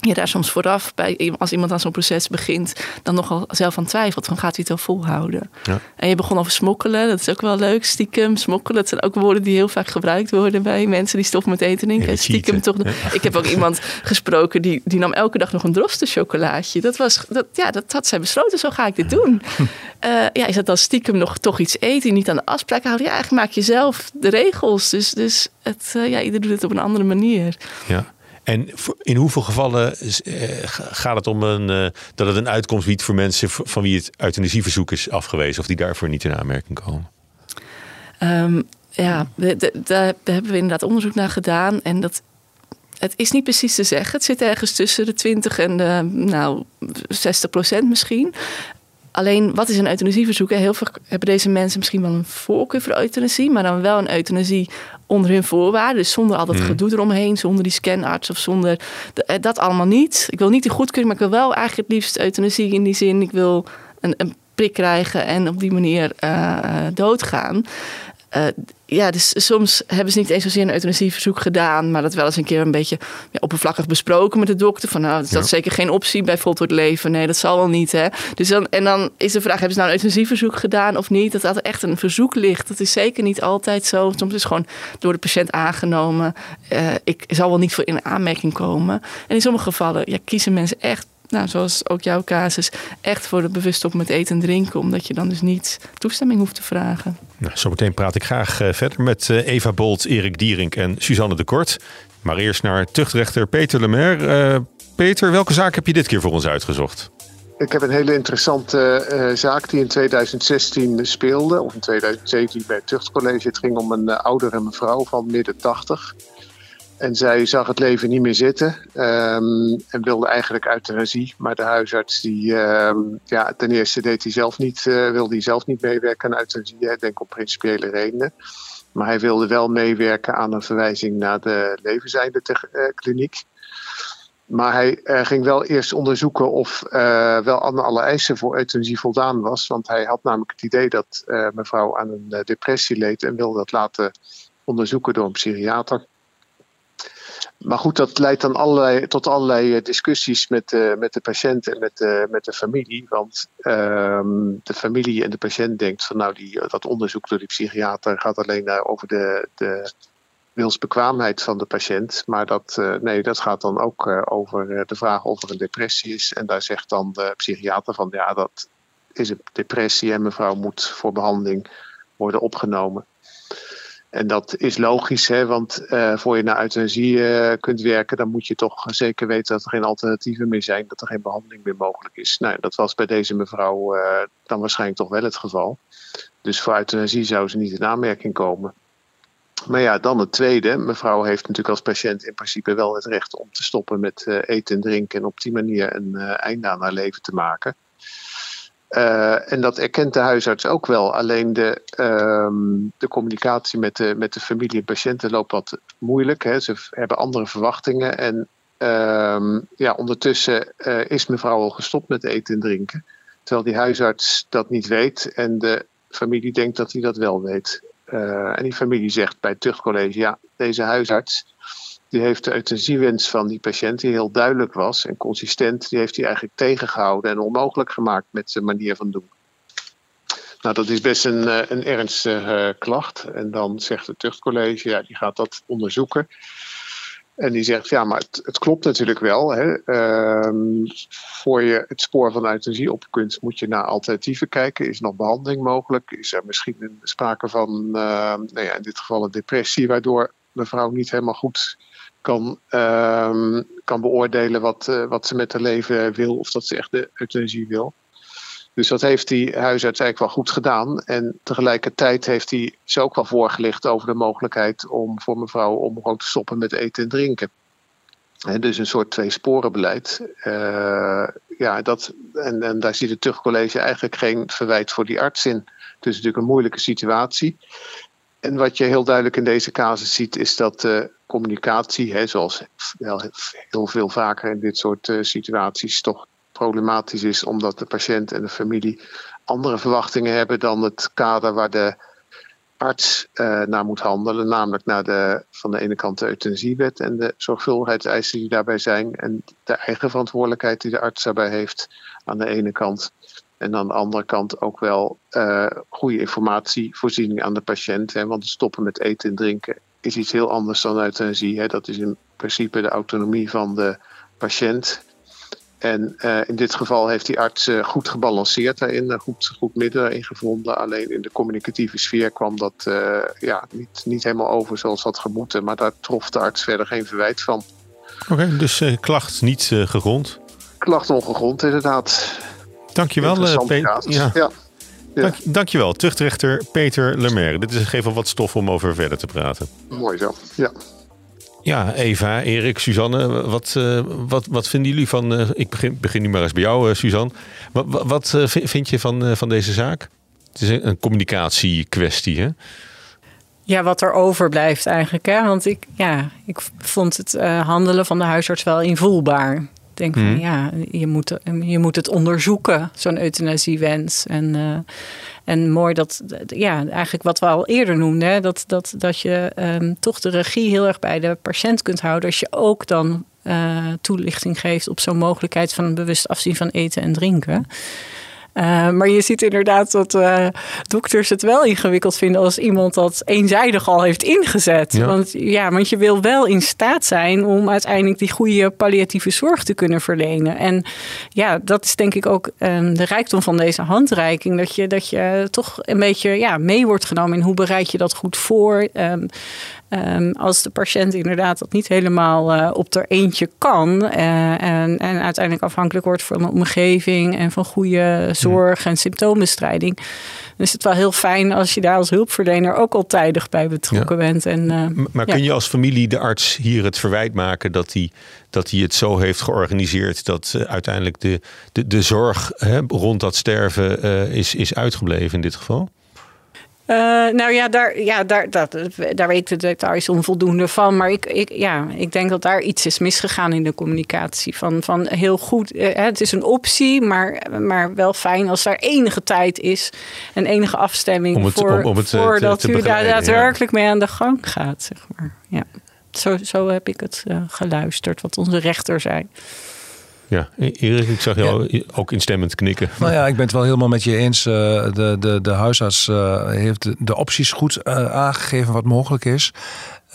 je daar soms vooraf, bij, als iemand aan zo'n proces begint, dan nogal zelf aan twijfelt van gaat hij het wel volhouden. Ja. En je begon over smokkelen, dat is ook wel leuk, stiekem smokkelen. Dat zijn ook woorden die heel vaak gebruikt worden bij mensen die stoffen met eten drinken. stiekem toch. Ik heb ook iemand gesproken die, die nam elke dag nog een droste chocolaatje. Dat was, dat, ja, dat had zij besloten, zo ga ik dit doen. Uh, ja, is dat dan stiekem nog toch iets eten, niet aan de afspraak houden? Ja, eigenlijk maak je zelf de regels. Dus, dus het, uh, ja, ieder doet het op een andere manier. Ja. En in hoeveel gevallen eh, gaat het om een, uh, dat het een uitkomst biedt voor mensen van wie het euthanasieverzoek is afgewezen of die daarvoor niet in aanmerking komen? Um, ja, daar hebben we inderdaad onderzoek naar gedaan. En dat, het is niet precies te zeggen. Het zit ergens tussen de 20 en de nou, 60 procent misschien. Alleen, wat is een euthanasieverzoek? Heel veel hebben deze mensen misschien wel een voorkeur voor euthanasie, maar dan wel een euthanasie onder hun voorwaarden. Dus zonder al dat mm. gedoe eromheen, zonder die scanarts of zonder eh, dat allemaal niet. Ik wil niet de goedkeuring, maar ik wil wel eigenlijk het liefst euthanasie in die zin. Ik wil een, een prik krijgen en op die manier uh, doodgaan. Uh, ja, dus soms hebben ze niet eens zozeer een euthanasieverzoek gedaan, maar dat wel eens een keer een beetje ja, oppervlakkig besproken met de dokter. Van nou, dat is zeker geen optie bij voltooid leven. Nee, dat zal wel niet. Hè? Dus dan, en dan is de vraag: hebben ze nou een euthanasieverzoek gedaan of niet? Dat dat echt een verzoek ligt. Dat is zeker niet altijd zo. Soms is gewoon door de patiënt aangenomen. Uh, ik zal wel niet voor in aanmerking komen. En in sommige gevallen ja, kiezen mensen echt nou, zoals ook jouw casus, echt voor het bewust op met eten en drinken. Omdat je dan dus niet toestemming hoeft te vragen. Nou, zometeen praat ik graag uh, verder met uh, Eva Bolt, Erik Dierink en Suzanne de Kort. Maar eerst naar tuchtrechter Peter Lemaire. Uh, Peter, welke zaak heb je dit keer voor ons uitgezocht? Ik heb een hele interessante zaak die in 2016 speelde, of in 2017 bij het Tuchtcollege. Het ging om een oudere mevrouw van midden 80. En zij zag het leven niet meer zitten um, en wilde eigenlijk euthanasie. Maar de huisarts, die, um, ja, ten eerste deed hij zelf niet, uh, wilde hij zelf niet meewerken aan euthanasie. Ik denk op principiële redenen. Maar hij wilde wel meewerken aan een verwijzing naar de levenzijnde uh, kliniek. Maar hij uh, ging wel eerst onderzoeken of wel aan alle eisen voor euthanasie voldaan was. Want hij had namelijk het idee dat mevrouw aan een depressie leed en wilde dat laten onderzoeken door een psychiater. Maar goed, dat leidt dan allerlei, tot allerlei eh, discussies met, uh, met de patiënt en met, uh, met de familie. Want uh, de familie en de patiënt denkt van nou, die, dat onderzoek door die psychiater gaat alleen over de, de wilsbekwaamheid van de patiënt. Maar dat, nee, dat gaat dan ook over de vraag of er een depressie is. En daar zegt dan de psychiater van ja, dat is een depressie en mevrouw moet voor behandeling worden opgenomen. En dat is logisch, hè, want uh, voor je naar euthanasie uh, kunt werken, dan moet je toch zeker weten dat er geen alternatieven meer zijn, dat er geen behandeling meer mogelijk is. Nou, dat was bij deze mevrouw uh, dan waarschijnlijk toch wel het geval. Dus voor euthanasie zou ze niet in aanmerking komen. Maar ja, dan het tweede. Mevrouw heeft natuurlijk als patiënt in principe wel het recht om te stoppen met eten en drinken en op die manier een einde aan haar leven te maken. Uh, en dat erkent de huisarts ook wel. Alleen de, um, de communicatie met de, met de familie en patiënten loopt wat moeilijk. Hè. Ze hebben andere verwachtingen. En um, ja, ondertussen uh, is mevrouw al gestopt met eten en drinken. Terwijl die huisarts dat niet weet. En de familie denkt dat hij dat wel weet. Uh, en die familie zegt bij het tuchtcollege: ja, deze huisarts die heeft de euthanasiewens van die patiënt, die heel duidelijk was en consistent, die heeft hij eigenlijk tegengehouden en onmogelijk gemaakt met zijn manier van doen. Nou, dat is best een, eh, een ernstige klacht. En dan zegt het tuchtcollege, ja, die gaat dat onderzoeken. En die zegt, ja, maar het, het klopt natuurlijk wel. Hè. Uh, voor je het spoor van euthanasie op kunt, moet je naar alternatieven kijken. Is nog behandeling mogelijk? Is er misschien sprake van, uh, nou ja, in dit geval een depressie, waardoor mevrouw niet helemaal goed kan, um, kan beoordelen wat, uh, wat ze met haar leven wil of dat ze echt de euthanasie wil. Dus dat heeft die huisarts eigenlijk wel goed gedaan. En tegelijkertijd heeft hij ze ook wel voorgelicht over de mogelijkheid om voor mevrouw om gewoon te stoppen met eten en drinken. Dus een soort twee-sporenbeleid. Uh, ja, dat, en, en daar ziet het tuchtcollege eigenlijk geen verwijt voor die arts in. Het is natuurlijk een moeilijke situatie. En wat je heel duidelijk in deze casus ziet, is dat de communicatie, hè, zoals wel heel veel vaker in dit soort uh, situaties, toch problematisch is, omdat de patiënt en de familie andere verwachtingen hebben dan het kader waar de arts uh, naar moet handelen. Namelijk naar de, van de ene kant de euthanasiewet en de zorgvuldigheidseisen die daarbij zijn. En de eigen verantwoordelijkheid die de arts daarbij heeft aan de ene kant. En aan de andere kant ook wel uh, goede informatievoorziening aan de patiënt. Hè, want stoppen met eten en drinken is iets heel anders dan euthanasie. Hè. Dat is in principe de autonomie van de patiënt. En uh, in dit geval heeft die arts uh, goed gebalanceerd daarin, goed, goed midden daarin gevonden. Alleen in de communicatieve sfeer kwam dat uh, ja, niet, niet helemaal over zoals dat gemoeten. Maar daar trof de arts verder geen verwijt van. Oké, okay, dus klacht niet gegrond? Klacht ongegrond, inderdaad. Dankjewel, Peter. Ja. Ja. Ja. Dank, dankjewel, tuchtrechter Peter Lemaire. Dit is gegeven wat stof om over verder te praten. Mooi zo, ja. Ja, Eva, Erik, Suzanne, wat, uh, wat, wat vinden jullie van... Uh, ik begin, begin nu maar eens bij jou, uh, Suzanne. Wat, wat vind je van, van deze zaak? Het is een, een communicatiekwestie, hè? Ja, wat er overblijft eigenlijk. Hè? Want ik, ja, ik vond het handelen van de huisarts wel invoelbaar denk van mhm. ja, je moet, je moet het onderzoeken, zo'n euthanasiewens. En, uh, en mooi dat, ja, eigenlijk wat we al eerder noemden, dat, dat, dat je um, toch de regie heel erg bij de patiënt kunt houden. Als je ook dan uh, toelichting geeft op zo'n mogelijkheid van bewust afzien van eten en drinken. Uh, maar je ziet inderdaad dat uh, dokters het wel ingewikkeld vinden als iemand dat eenzijdig al heeft ingezet. Ja. Want, ja, want je wil wel in staat zijn om uiteindelijk die goede palliatieve zorg te kunnen verlenen. En ja, dat is denk ik ook um, de rijkdom van deze handreiking. Dat je, dat je toch een beetje ja, mee wordt genomen in hoe bereid je dat goed voor. Um, Um, als de patiënt inderdaad dat niet helemaal uh, op er eentje kan uh, en, en, uiteindelijk afhankelijk wordt van de omgeving en van goede zorg en symptoombestrijding, dan is het wel heel fijn als je daar als hulpverlener ook al tijdig bij betrokken ja. bent. En, uh, maar ja. kun je als familie de arts hier het verwijt maken dat hij, dat hij het zo heeft georganiseerd dat uiteindelijk de, de, de zorg hè, rond dat sterven is, is uitgebleven in dit geval? Uh, nou ja, daar, ja daar, dat, daar weet de details onvoldoende van. Maar ik, ik, ja, ik denk dat daar iets is misgegaan in de communicatie. Van, van heel goed, uh, het is een optie, maar, maar wel fijn als daar enige tijd is en enige afstemming om het, voor, om, om het, voordat te, te u daar daadwerkelijk ja. mee aan de gang gaat. Zeg maar. ja. zo, zo heb ik het uh, geluisterd, wat onze rechter zei. Ja, Erik, ik zag jou ja. ook instemmend knikken. Nou ja, ik ben het wel helemaal met je eens. Uh, de, de, de huisarts uh, heeft de, opties goed uh, aangegeven wat mogelijk is.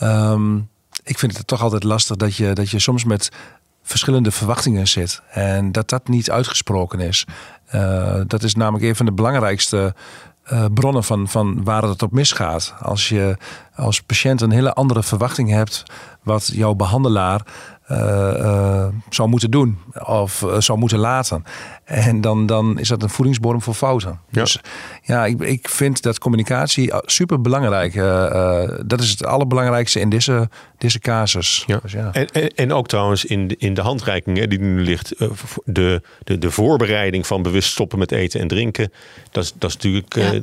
Um, ik vind het toch altijd lastig dat je, dat je soms met verschillende verwachtingen zit. En dat dat niet uitgesproken is. dat is namelijk een van de belangrijkste uh, bronnen van, van waar het op misgaat. Als je als patiënt een hele andere verwachting hebt wat jouw behandelaar zou moeten doen of uh, zou moeten laten. En dan, dan is dat een voedingsbodem voor fouten. Ja. Dus ja, ik, ik vind dat communicatie super belangrijk. dat is het allerbelangrijkste in deze, deze casus. Ja. Dus ja. En, en, en, ook trouwens in de, in de handreiking hè, die nu ligt, de, de, de voorbereiding van bewust stoppen met eten en drinken. Dat is, dat is natuurlijk ja.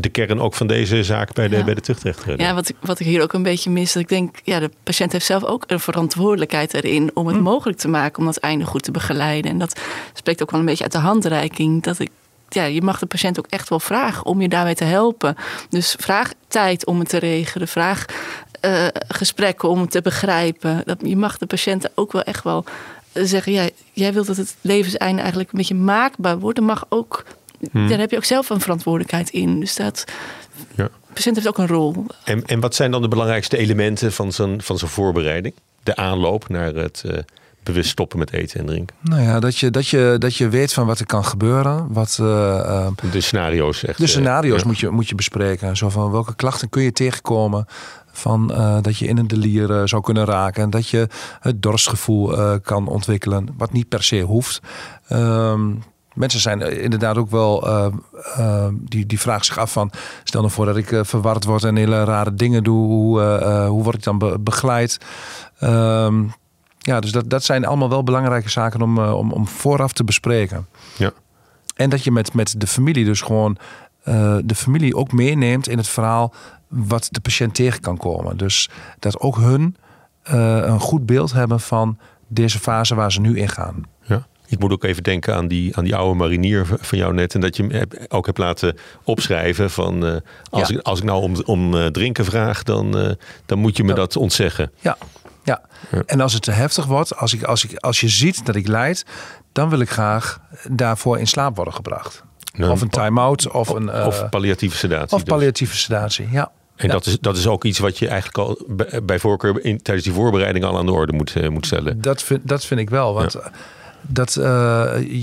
de kern ook van deze zaak bij de, ja. bij de tuchtrechter. Ja, wat ik, wat ik hier ook een beetje mis, dat ik denk, ja, de patiënt heeft zelf ook een verantwoordelijkheid erin om het hm. mogelijk te maken om dat einde goed te begeleiden. En dat spreekt ook wel een beetje uit de handreiking. Dat ik, ja, je mag de patiënt ook echt wel vragen om je daarbij te helpen. Dus vraag tijd om het te regelen. Vraag uh, gesprekken om het te begrijpen. Dat, je mag de patiënten ook wel echt wel zeggen: ja, jij wilt dat het levenseinde eigenlijk een beetje maakbaar wordt. Dan mag ook. Hmm. Daar heb je ook zelf een verantwoordelijkheid in. Dus dat. Ja. De patiënt heeft ook een rol. En, en wat zijn dan de belangrijkste elementen van zo'n van zo'n voorbereiding? De aanloop naar het uh, bewust stoppen met eten en drinken? Nou ja, dat je, dat je, dat je weet van wat er kan gebeuren. Wat, uh, uh, de scenario's echt. De scenario's ja. moet, je, moet je bespreken. Zo van welke klachten kun je tegenkomen. Van uh, dat je in een delier zou kunnen raken. En dat je het dorstgevoel kan ontwikkelen. Wat niet per se hoeft. Um, mensen zijn inderdaad ook wel, uh, uh, die, die vragen zich af van, stel nou voor dat ik uh, verward word en hele rare dingen doe, hoe, hoe word ik dan be begeleid? Um, ja, dus dat, dat zijn allemaal wel belangrijke zaken om, om, om vooraf te bespreken. Ja. En dat je met, met de familie dus gewoon de familie ook meeneemt in het verhaal wat de patiënt tegen kan komen. Dus dat ook hun een goed beeld hebben van deze fase waar ze nu in gaan. Ja. Ik moet ook even denken aan die, aan die oude marinier van jou net. En dat je hem ook hebt laten opschrijven van... Uh, als, ik, als ik nou om, om drinken vraag, dan, dan moet je me ja. dat ontzeggen. Ja. Ja, en als het te heftig wordt, als, ik, als, ik, als je ziet dat ik lijd... dan wil ik graag daarvoor in slaap worden gebracht. Nou, of een time-out. Of, een, of palliatieve sedatie. Of palliatieve dus. sedatie, ja. En dat, is, dat is ook iets wat je eigenlijk al bij voorkeur in, tijdens die voorbereiding al aan de orde moet, uh, moet stellen. Dat vind, dat vind ik wel. Want ja. dat, uh,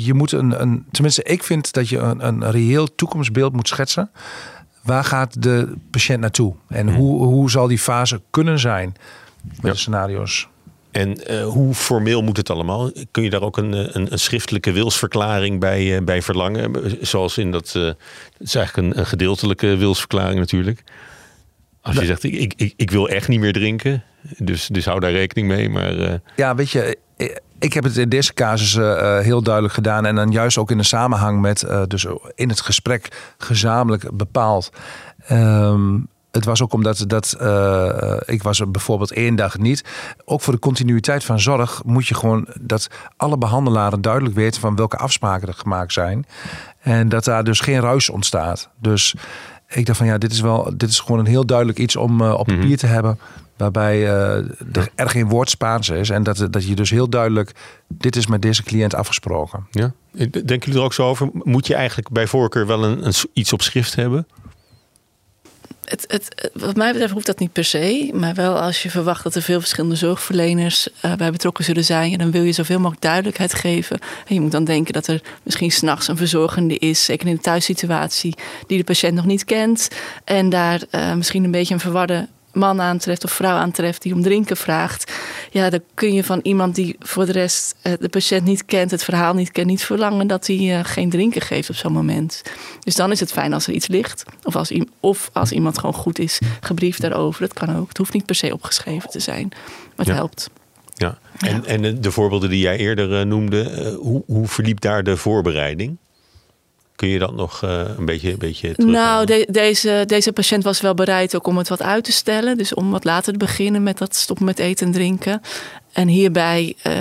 je moet een, een. Tenminste, ik vind dat je een, een reëel toekomstbeeld moet schetsen. Waar gaat de patiënt naartoe? En hmm. hoe, hoe zal die fase kunnen zijn met ja. de scenario's? En uh, hoe formeel moet het allemaal? Kun je daar ook een, een, een schriftelijke wilsverklaring bij, bij verlangen? Zoals in dat. het is eigenlijk een, een gedeeltelijke wilsverklaring natuurlijk. Als je zegt, ik, ik, ik wil echt niet meer drinken, dus, dus hou daar rekening mee. Maar. Ja, weet je, ik heb het in deze casus uh, heel duidelijk gedaan. En dan juist ook in de samenhang met, uh, dus in het gesprek gezamenlijk bepaald. Um, het was ook omdat dat, uh, ik was er bijvoorbeeld één dag niet. Ook voor de continuïteit van zorg moet je gewoon dat alle behandelaren duidelijk weten van welke afspraken er gemaakt zijn. En dat daar dus geen ruis ontstaat. Dus ik dacht van ja, dit is wel, dit is gewoon een heel duidelijk iets om uh, op papier mm -hmm. te hebben. Waarbij uh, er, er geen woord Spaans is. En dat, dat je dus heel duidelijk, dit is met deze cliënt afgesproken. Ja. Denken jullie er ook zo over? Moet je eigenlijk bij voorkeur wel een, een iets op schrift hebben? Het, het, wat mij betreft hoeft dat niet per se. Maar wel als je verwacht dat er veel verschillende zorgverleners uh, bij betrokken zullen zijn. Dan wil je zoveel mogelijk duidelijkheid geven. En je moet dan denken dat er misschien s'nachts een verzorgende is. Zeker in de thuissituatie. Die de patiënt nog niet kent. En daar uh, misschien een beetje een verwarde man aantreft of vrouw aantreft die om drinken vraagt. Ja, dan kun je van iemand die voor de rest de patiënt niet kent, het verhaal niet kent, niet verlangen dat hij uh, geen drinken geeft op zo'n moment. Dus dan is het fijn als er iets ligt. Of als, of als iemand gewoon goed is gebriefd daarover. Dat kan ook. Het hoeft niet per se opgeschreven te zijn. Maar het ja. helpt. Ja, en, ja. en de voorbeelden die jij eerder uh, noemde, hoe, hoe verliep daar de voorbereiding? Kun je dat nog uh, een beetje, een beetje terug Nou, de, deze, deze patiënt was wel bereid ook om het wat uit te stellen. Dus om wat later te beginnen met dat stoppen met eten en drinken. En hierbij, uh,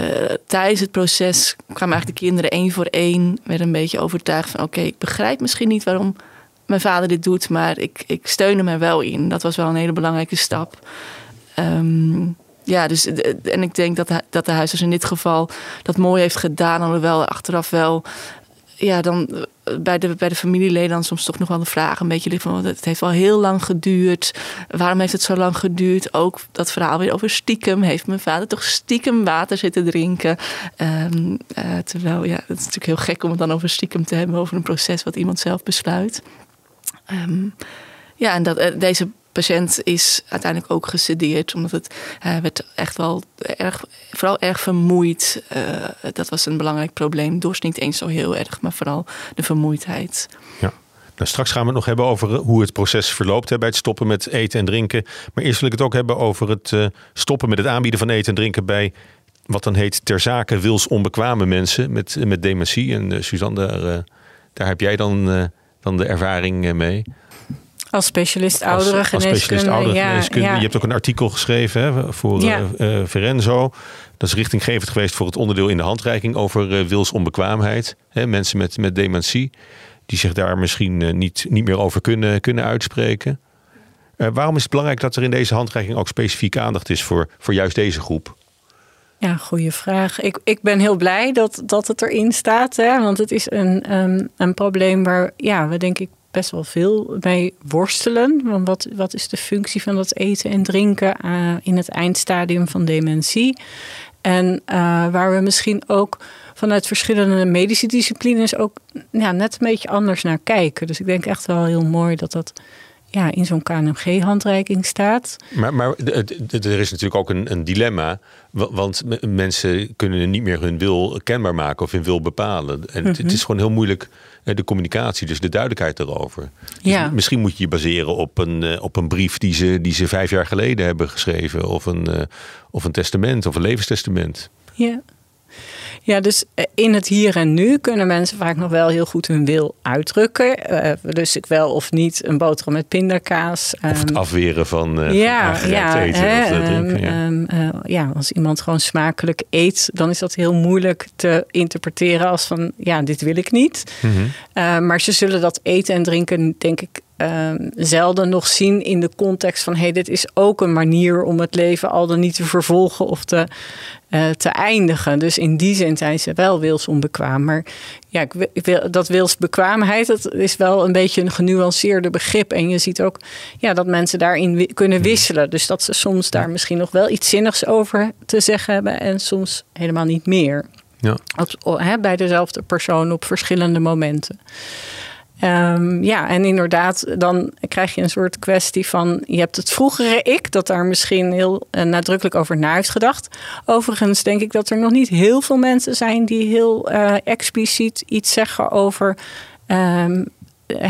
tijdens het proces, kwamen eigenlijk de kinderen één voor één. Werden een beetje overtuigd van, oké, ik begrijp misschien niet waarom mijn vader dit doet. Maar ik, ik steun hem er wel in. Dat was wel een hele belangrijke stap. Um, ja, dus en ik denk dat, dat de huisarts in dit geval dat mooi heeft gedaan. Alhoewel achteraf wel ja, dan bij de, bij de familieleden dan soms toch nog wel de vraag een beetje van het heeft wel heel lang geduurd. Waarom heeft het zo lang geduurd? Ook dat verhaal weer over stiekem. Heeft mijn vader toch stiekem water zitten drinken? Um, uh, terwijl, ja, het is natuurlijk heel gek om het dan over stiekem te hebben, over een proces wat iemand zelf besluit. Um, ja, en dat, uh, deze patiënt is uiteindelijk ook gesedeerd, omdat het uh, werd echt wel erg, vooral erg vermoeid. Uh, dat was een belangrijk probleem. Dorst niet eens zo heel erg, maar vooral de vermoeidheid. Ja. Nou, straks gaan we het nog hebben over hoe het proces verloopt hè, bij het stoppen met eten en drinken. Maar eerst wil ik het ook hebben over het stoppen met het aanbieden van eten en drinken bij wat dan heet ter zake wilsonbekwame mensen met, met dementie. En Suzanne, daar, daar heb jij dan, dan de ervaring mee. Als specialist ouderengeneeskunde. Als, specialist ouderengeneeskunde. Ja, ja. Je hebt ook een artikel geschreven hè, voor ja. uh, Verenzo. Dat is richtinggevend geweest voor het onderdeel in de handreiking over uh, wilsonbekwaamheid. Hè, mensen met, met dementie die zich daar misschien uh, niet, niet meer over kunnen, kunnen uitspreken. waarom is het belangrijk dat er in deze handreiking ook specifieke aandacht is voor, voor juist deze groep? Ja, goede vraag. Ik, ik ben heel blij dat, dat het erin staat. Hè, want het is een, um, een probleem waar ja, we denk ik best wel veel mee worstelen. Want wat, wat is de functie van dat eten en drinken uh, in het eindstadium van dementie? En uh, waar we misschien ook vanuit verschillende medische disciplines ook ja, net een beetje anders naar kijken. Dus ik denk echt wel heel mooi dat dat ja, in zo'n KNMG-handreiking staat. Maar, maar er is natuurlijk ook een, een, dilemma. Want mensen kunnen niet meer hun wil kenbaar maken of hun wil bepalen. En mm -hmm. het is gewoon heel moeilijk de communicatie, dus de duidelijkheid erover. Dus ja. misschien moet je je baseren op een, op een brief die ze, die ze vijf jaar geleden hebben geschreven. Of een, of een testament of een levenstestament. Ja. Ja, dus eh, in het hier en nu kunnen mensen vaak nog wel heel goed hun wil uitdrukken. Uh, dus ik wel of niet een boterham met pindakaas. Of het ehm, afweren van, uh, ja, van ja, eten hè, of drinken. Ja. Um, uh, ja, als iemand gewoon smakelijk eet, dan is dat heel moeilijk te interpreteren als van ja, dit wil ik niet. Mm -hmm. maar ze zullen dat eten en drinken, denk ik, Ehm, zelden nog zien in de context van hey, dit is ook een manier om het leven al dan niet te vervolgen of te, uh, te eindigen. Dus in die zin zijn ze wel wilsonbekwaam. Maar ja, ik wil, dat wilsbekwaamheid, dat is wel een beetje een genuanceerde begrip. En je ziet ook ja, dat mensen daarin kunnen wisselen. Dus dat ze soms daar misschien nog wel iets zinnigs over te zeggen hebben en soms helemaal niet meer. Ja. Op, bij dezelfde persoon op verschillende momenten. Um, ja, en inderdaad, dan krijg je een soort kwestie van: je hebt het vroegere ik, dat daar misschien heel uh, nadrukkelijk over na heeft gedacht. Overigens denk ik dat er nog niet heel veel mensen zijn die heel uh, expliciet iets zeggen over um,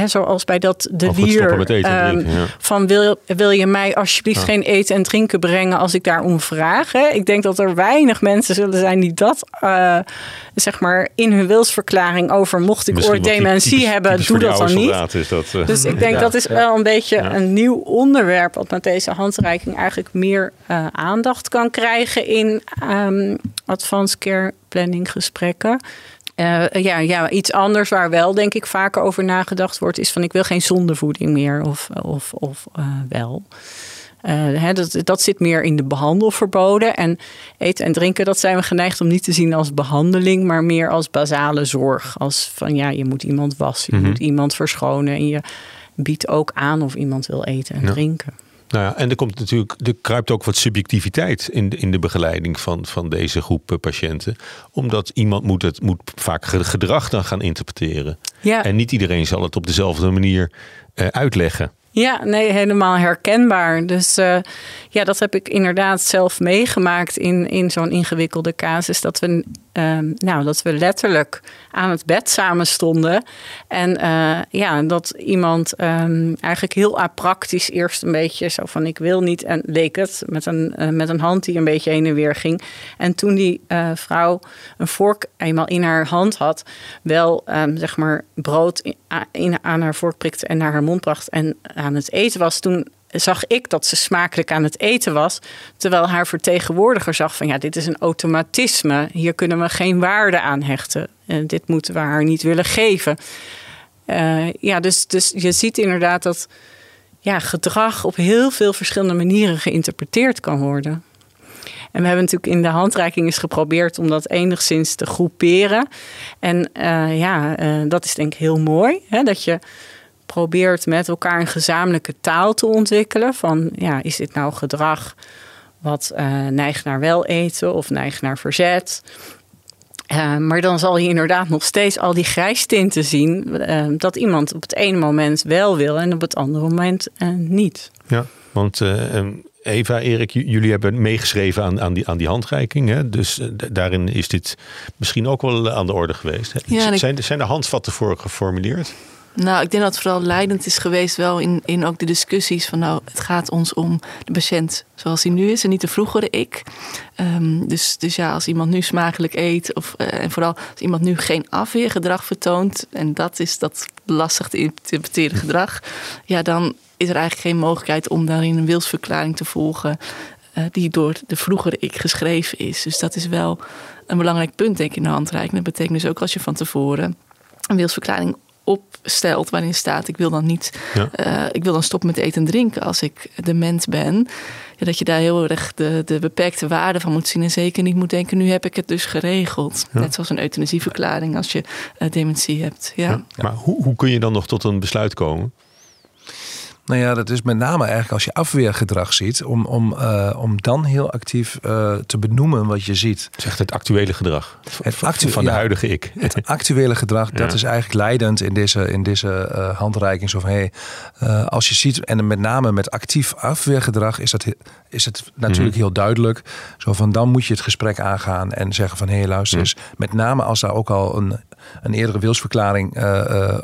zoals bij dat de wier. Um, Van wil, wil je mij alsjeblieft geen eten en drinken brengen als ik daarom vraag? Hè? Ik denk dat er weinig mensen zullen zijn die dat uh, zeg maar in hun wilsverklaring over mocht ik ooit dementie hebben, doe dat dan niet. Dat, uh, dus ik denk ja, dat is wel een beetje een nieuw onderwerp wat met deze handreiking eigenlijk meer uh, aandacht kan krijgen in um, advanced care planning gesprekken. Uh, ja, ja, iets anders waar wel denk ik vaker over nagedacht wordt, is van ik wil geen zondevoeding meer of, of, of uh, wel. Uh, hè, dat, dat zit meer in de behandelverboden. En eten en drinken, dat zijn we geneigd om niet te zien als behandeling, maar meer als basale zorg. Als van ja, je moet iemand wassen, je mm -hmm. moet iemand verschonen en je biedt ook aan of iemand wil eten en ja. drinken. Nou ja, en er komt natuurlijk, er kruipt ook wat subjectiviteit in de, in de begeleiding van, van deze groep eh, patiënten. Omdat iemand moet het moet vaak gedrag dan gaan interpreteren. Ja. En niet iedereen zal het op dezelfde manier uh, uitleggen. Ja, nee, helemaal herkenbaar. Dus uh, ja, dat heb ik inderdaad zelf meegemaakt in, in zo'n ingewikkelde casus. Dat we, uh, nou, dat we letterlijk aan het bed samen stonden. En uh, ja, dat iemand um, eigenlijk heel apraktisch eerst een beetje zo van ik wil niet. En leek het met een, met een hand die een beetje heen en weer ging. En toen die vrouw een vork eenmaal in haar hand had, wel um, zeg maar brood in, aan haar vork prikte en naar haar mond bracht. En aan het eten was, toen zag ik dat ze smakelijk aan het eten was. Terwijl haar vertegenwoordiger zag van ja, dit is een automatisme. Hier kunnen we geen waarde aan hechten. En dit moeten we haar niet willen geven. Uh, ja, dus, dus je ziet inderdaad dat ja, gedrag op heel veel verschillende manieren geïnterpreteerd kan worden. En we hebben natuurlijk in de handreiking eens geprobeerd om dat enigszins te groeperen. En uh, ja, uh, dat is denk ik heel mooi. Hè, dat je probeert met elkaar een gezamenlijke taal te ontwikkelen. Van ja, is dit nou gedrag wat uh, neigt naar wel eten of neigt naar verzet? Uh, maar dan zal je inderdaad nog steeds al die grijstinten zien. Uh, dat iemand op het ene moment wel wil en op het andere moment niet. Ja, want Eva, Erik, jullie hebben meegeschreven aan, aan, die, aan die handreiking. Hè? Dus daarin is dit misschien ook wel aan de orde geweest. Hè? Ja, zijn, zijn er handvatten voor geformuleerd? Nou, ik denk dat het vooral leidend is geweest wel in, in ook de discussies van nou, het gaat ons om de patiënt zoals hij nu is en niet de vroegere ik. Um, dus, dus ja, als iemand nu smakelijk eet of, uh, en vooral als iemand nu geen afweergedrag vertoont en dat is dat lastig te interpreteren gedrag, ja, dan is er eigenlijk geen mogelijkheid om daarin een wilsverklaring te volgen uh, die door de vroegere ik geschreven is. Dus dat is wel een belangrijk punt denk ik in de handreiking. Dat betekent dus ook als je van tevoren een wilsverklaring opstelt waarin staat ik wil dan niet ja. uh, ik wil dan stoppen met eten en drinken als ik dement ben ja, dat je daar heel erg de, de beperkte waarde van moet zien en zeker niet moet denken nu heb ik het dus geregeld ja. net zoals een euthanasieverklaring als je uh, dementie hebt ja. ja. maar hoe, hoe kun je dan nog tot een besluit komen nou ja, dat is met name eigenlijk als je afweergedrag ziet, om, om, uh, om dan heel actief uh, te benoemen wat je ziet. Zegt het actuele gedrag het actu van de ja, huidige ik. Het actuele gedrag, ja. dat is eigenlijk leidend in deze, in deze uh, handreiking. Zo van, hey, als je ziet, en met name met actief afweergedrag, is, dat, is het natuurlijk mm -hmm. heel duidelijk. Zo van, dan moet je het gesprek aangaan en zeggen van, hé, hey, luister eens. Mm. Met name als daar ook al een, een eerdere wilsverklaring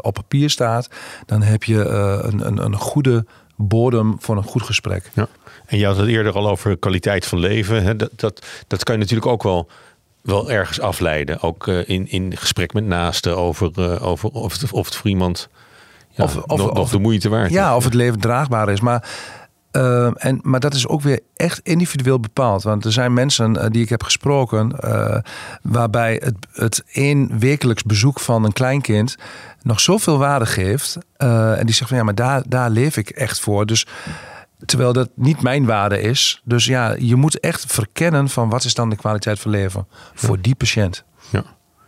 op papier staat, dan heb je een, een, een goede bodem voor een goed gesprek. Ja. En je had het eerder al over kwaliteit van leven. Hè? Dat, dat, dat kan je natuurlijk ook wel wel ergens afleiden. Ook uh, in, in gesprek met naasten over, uh, over of, het, of het voor iemand ja, of, of, nog, of, de moeite waard is. Ja, of het leven draagbaar is. Maar, uh, en, maar dat is ook weer echt individueel bepaald. Want er zijn mensen die ik heb gesproken... waarbij het, het één wekelijks bezoek van een kleinkind... nog zoveel waarde geeft. en die zegt van ja, maar daar, daar leef ik echt voor. Dus Terwijl dat niet mijn waarde is. Dus ja, je moet echt verkennen van wat is dan de kwaliteit van leven voor die patiënt. Ja.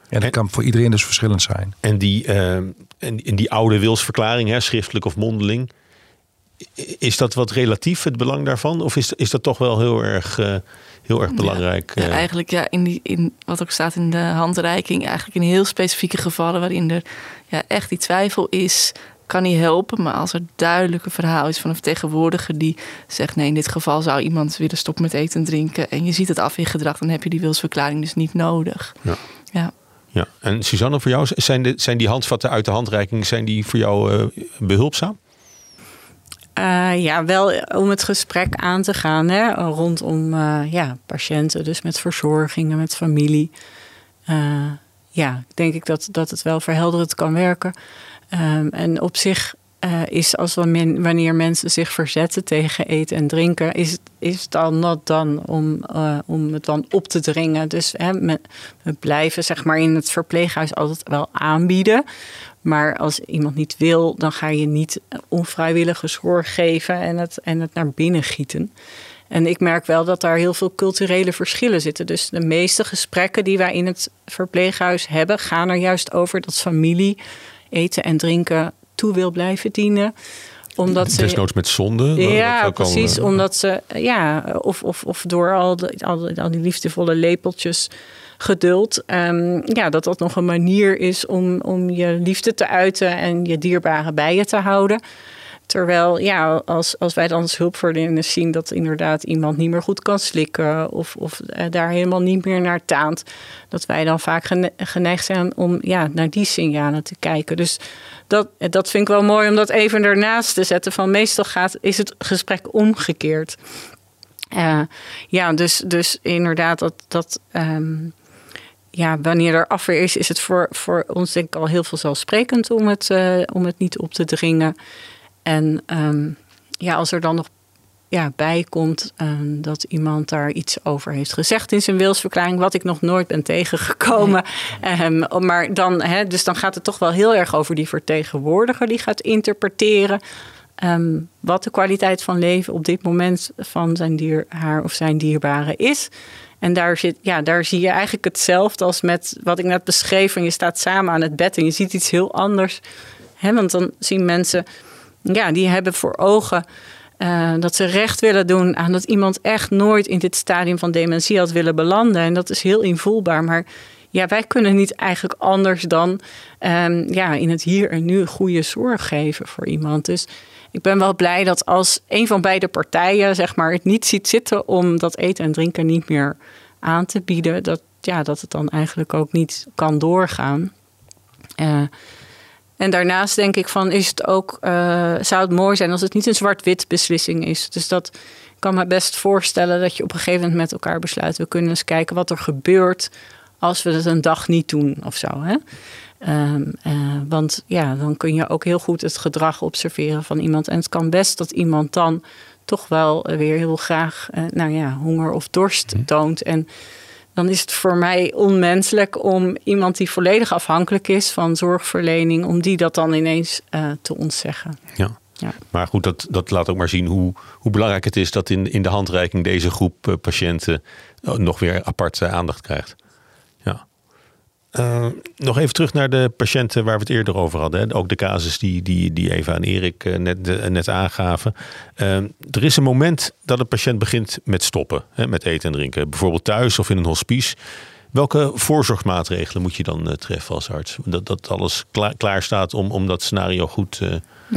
En dat kan voor iedereen dus verschillend zijn. En die, uh, en, die oude wilsverklaring, hè, schriftelijk of mondeling. Is dat wat relatief, het belang daarvan? Of is, is dat toch wel heel erg, uh, heel erg belangrijk? Ja, uh... eigenlijk ja, in die, in, wat ook staat in de handreiking, eigenlijk in heel specifieke gevallen waarin er ja, echt die twijfel is kan niet helpen. Maar als er duidelijk een verhaal is van een vertegenwoordiger die zegt: nee, in dit geval zou iemand willen stoppen met eten en drinken. En je ziet het afweergedrag, dan heb je die wilsverklaring dus niet nodig. Ja. ja. Ja, en Suzanne, voor jou zijn, de, zijn die handvatten uit de handreiking zijn die voor jou uh, behulpzaam? Uh, ja, wel om het gesprek aan te gaan hè, rondom uh, ja, patiënten, dus met verzorgingen, met familie. ja, denk ik dat, dat het wel verhelderend kan werken. Um, en op zich is als wanneer mensen zich verzetten tegen eten en drinken, is, het, is het al not dan om, om het dan op te dringen. Dus hè, we blijven zeg maar in het verpleeghuis altijd wel aanbieden. Maar als iemand niet wil, dan ga je niet onvrijwillige zorg geven en het, en het naar binnen gieten. En ik merk wel dat daar heel veel culturele verschillen zitten. Dus de meeste gesprekken die wij in het verpleeghuis hebben, gaan er juist over dat familie eten en drinken toe wil blijven dienen omdat ze, Desnoods met zonde? Ja, precies. omdat ze, ja, of, of, of door al, de, al, al die liefdevolle lepeltjes geduld. Um, ja, dat dat nog een manier is om, om je liefde te uiten en je dierbaren bij je te houden. Terwijl, ja, als, als wij dan als hulpverleners zien dat inderdaad iemand niet meer goed kan slikken of, of eh, daar helemaal niet meer naar taant, dat wij dan vaak geneigd zijn om ja, naar die signalen te kijken. Dus dat, dat vind ik wel mooi om dat even ernaast te zetten. Van meestal gaat, is het gesprek omgekeerd. Uh, ja, dus, dus inderdaad dat. dat um, ja, wanneer er afweer is, is het voor, voor ons denk ik al heel veel zelfsprekend om het, uh, om het niet op te dringen. En um, ja, als er dan nog ja, bij komt um, dat iemand daar iets over heeft gezegd in zijn wilsverklaring, wat ik nog nooit ben tegengekomen. Nee. Um, maar dan, hè, dus dan gaat het toch wel heel erg over die vertegenwoordiger die gaat interpreteren. Um, wat de kwaliteit van leven op dit moment van zijn dier, haar of zijn dierbare is. En daar, zit, ja, daar zie je eigenlijk hetzelfde als met wat ik net beschreef. En je staat samen aan het bed en je ziet iets heel anders. Hè, want dan zien mensen ja, die hebben voor ogen uh, dat ze recht willen doen aan dat iemand echt nooit in dit stadium van dementie had willen belanden. En dat is heel invoelbaar. Maar ja, wij kunnen niet eigenlijk anders dan um, ja, in het hier en nu goede zorg geven voor iemand. Dus ik ben wel blij dat als een van beide partijen zeg maar, het niet ziet zitten om dat eten en drinken niet meer aan te bieden, dat, ja, dat het dan eigenlijk ook niet kan doorgaan. Uh, en daarnaast denk ik van, is het ook, uh, zou het mooi zijn als het niet een zwart-wit beslissing is. Dus dat kan me best voorstellen dat je op een gegeven moment met elkaar besluit, we kunnen eens kijken wat er gebeurt als we het een dag niet doen of zo. Hè? Um, uh, want ja, dan kun je ook heel goed het gedrag observeren van iemand. En het kan best dat iemand dan toch wel weer heel graag, uh, nou ja, honger of dorst mhm. toont. En dan is het voor mij onmenselijk om iemand die volledig afhankelijk is van zorgverlening, om die dat dan ineens uh, te ontzeggen. Ja. Ja. Maar goed, dat, dat laat ook maar zien hoe, hoe belangrijk het is dat in, in de handreiking deze groep patiënten nog weer aparte aandacht krijgt. Uh, nog even terug naar de patiënten waar we het eerder over hadden. Hè. Ook de casus die, die, die Eva en Erik uh, net, net aangaven. er is een moment dat een patiënt begint met stoppen, hè, met eten en drinken. Bijvoorbeeld thuis of in een hospice. Welke voorzorgsmaatregelen moet je dan treffen als arts? Dat, dat alles klaar, klaar staat om, om dat scenario goed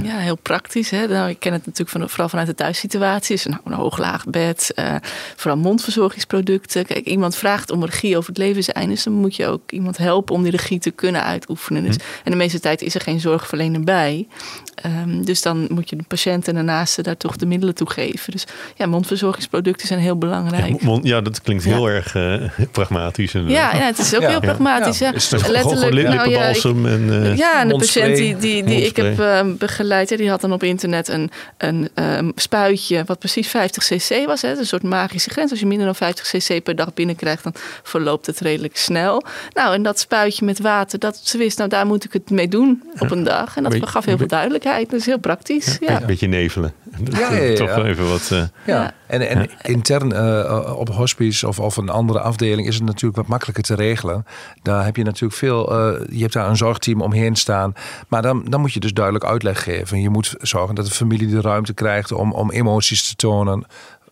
ja, heel praktisch. Hè? Nou, ik ken het natuurlijk van, vooral vanuit de thuissituatie. Is nou, een hoog-laag bed, uh, vooral mondverzorgingsproducten. Kijk, iemand vraagt om regie over het levenseinde. Dus dan moet je ook iemand helpen om die regie te kunnen uitoefenen. Dus, hm. En de meeste tijd is er geen zorgverlener bij. Um, dus dan moet je de patiënt en de naaste daar toch de middelen toe geven. Dus ja, mondverzorgingsproducten zijn heel belangrijk. Ja, ja dat klinkt heel erg uh, pragmatisch en Ja, ja, het is ook Ja. heel pragmatisch. Ja. Is het Letterlijk, nou ja, ik- en... eh, ja, en de patiënt die, die, die ik heb Mondspray. eh, begeleid, hè, die had dan op internet een, een ehm, spuitje wat precies 50 cc was. Hè, een soort magische grens. Als je minder dan 50 cc per dag binnenkrijgt, dan verloopt het redelijk snel. Nou, en dat spuitje met water, dat ze wist, nou daar moet ik het mee doen op een dag. En dat gaf heel veel duidelijkheid. Dat is heel praktisch. Ja. Een beetje nevelen. Dat, Ja, ja, eh, ja, Toch even wat... eh, Ja, Ja. en, en intern eh, op hospice of, of een andere afdeling is het natuurlijk wat makkelijker te regelen. Daar heb je natuurlijk veel, eh, je hebt daar een zorgteam omheen staan. Maar dan, dan moet je dus duidelijk uitleg geven. Je moet zorgen dat de familie de ruimte krijgt om, om emoties te tonen.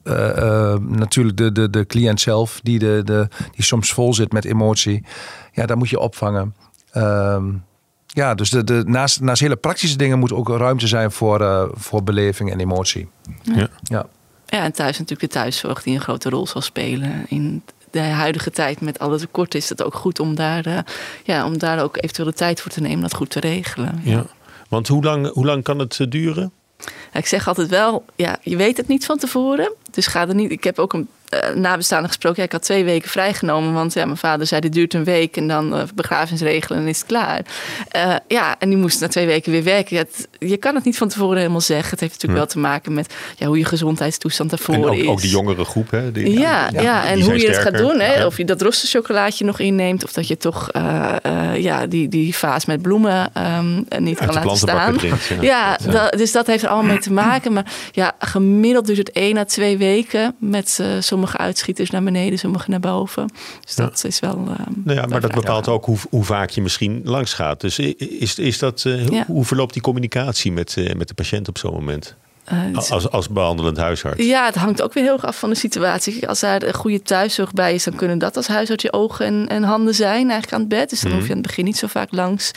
Eh, eh, natuurlijk de, de, de cliënt zelf, die, de, de, die soms vol zit met emotie. Ja, dat moet je opvangen. Ehm, ja, dus de, de, naast, naast hele praktische dingen moet ook ruimte zijn voor, eh, voor beleving en emotie. ja. Ja. Ja, en thuis natuurlijk de thuiszorg die een grote rol zal spelen. In de huidige tijd met alle tekorten is het ook goed om daar, eh, ja, om daar ook eventueel de tijd voor te nemen dat goed te regelen. Ja. Want hoe lang, hoe lang kan het eh, duren? Ik zeg altijd wel, ja, je weet het niet van tevoren. Dus ga er niet. Ik heb ook een eh, nabestaande gesproken. Ja, ik had twee weken vrijgenomen. Want ja, mijn vader zei: dit duurt een week en dan uh, begrafenis regelen en is het klaar. Uh, ja, en die moest na twee weken weer werken. Ja, het, je kan het niet van tevoren helemaal zeggen. Het heeft natuurlijk ja. wel te maken met ja, hoe je gezondheidstoestand daarvoor en ook, is. ook die jongere groep, hè? Die, ja, ja, ja, en hoe je sterker. het gaat doen. Hè? Of je dat rosterchocolaatje nog inneemt. Of dat je toch uh, ja, die, die vaas met bloemen um, niet kan laten staan. Drinkt, ja, dat, dus dat heeft er allemaal mee te maken. Maar ja, gemiddeld duurt het één à twee weken met uh, sommige uitschieters naar beneden, sommige naar boven. Dus dat ja. is wel. Uh, nou ja, maar dat bepaalt ook hoe, hoe, vaak je misschien langs gaat. Dus is, is dat, uh, ja. hoe verloopt die communicatie met, uh, met de patiënt op zo'n moment? Uh, als, als behandelend huisarts? Ja, het hangt ook weer heel erg af van de situatie. Als daar een goede thuiszorg bij is, dan kunnen dat als huisarts je ogen en, en handen zijn eigenlijk aan het bed. Dus dan mm. hoef je aan het begin niet zo vaak langs.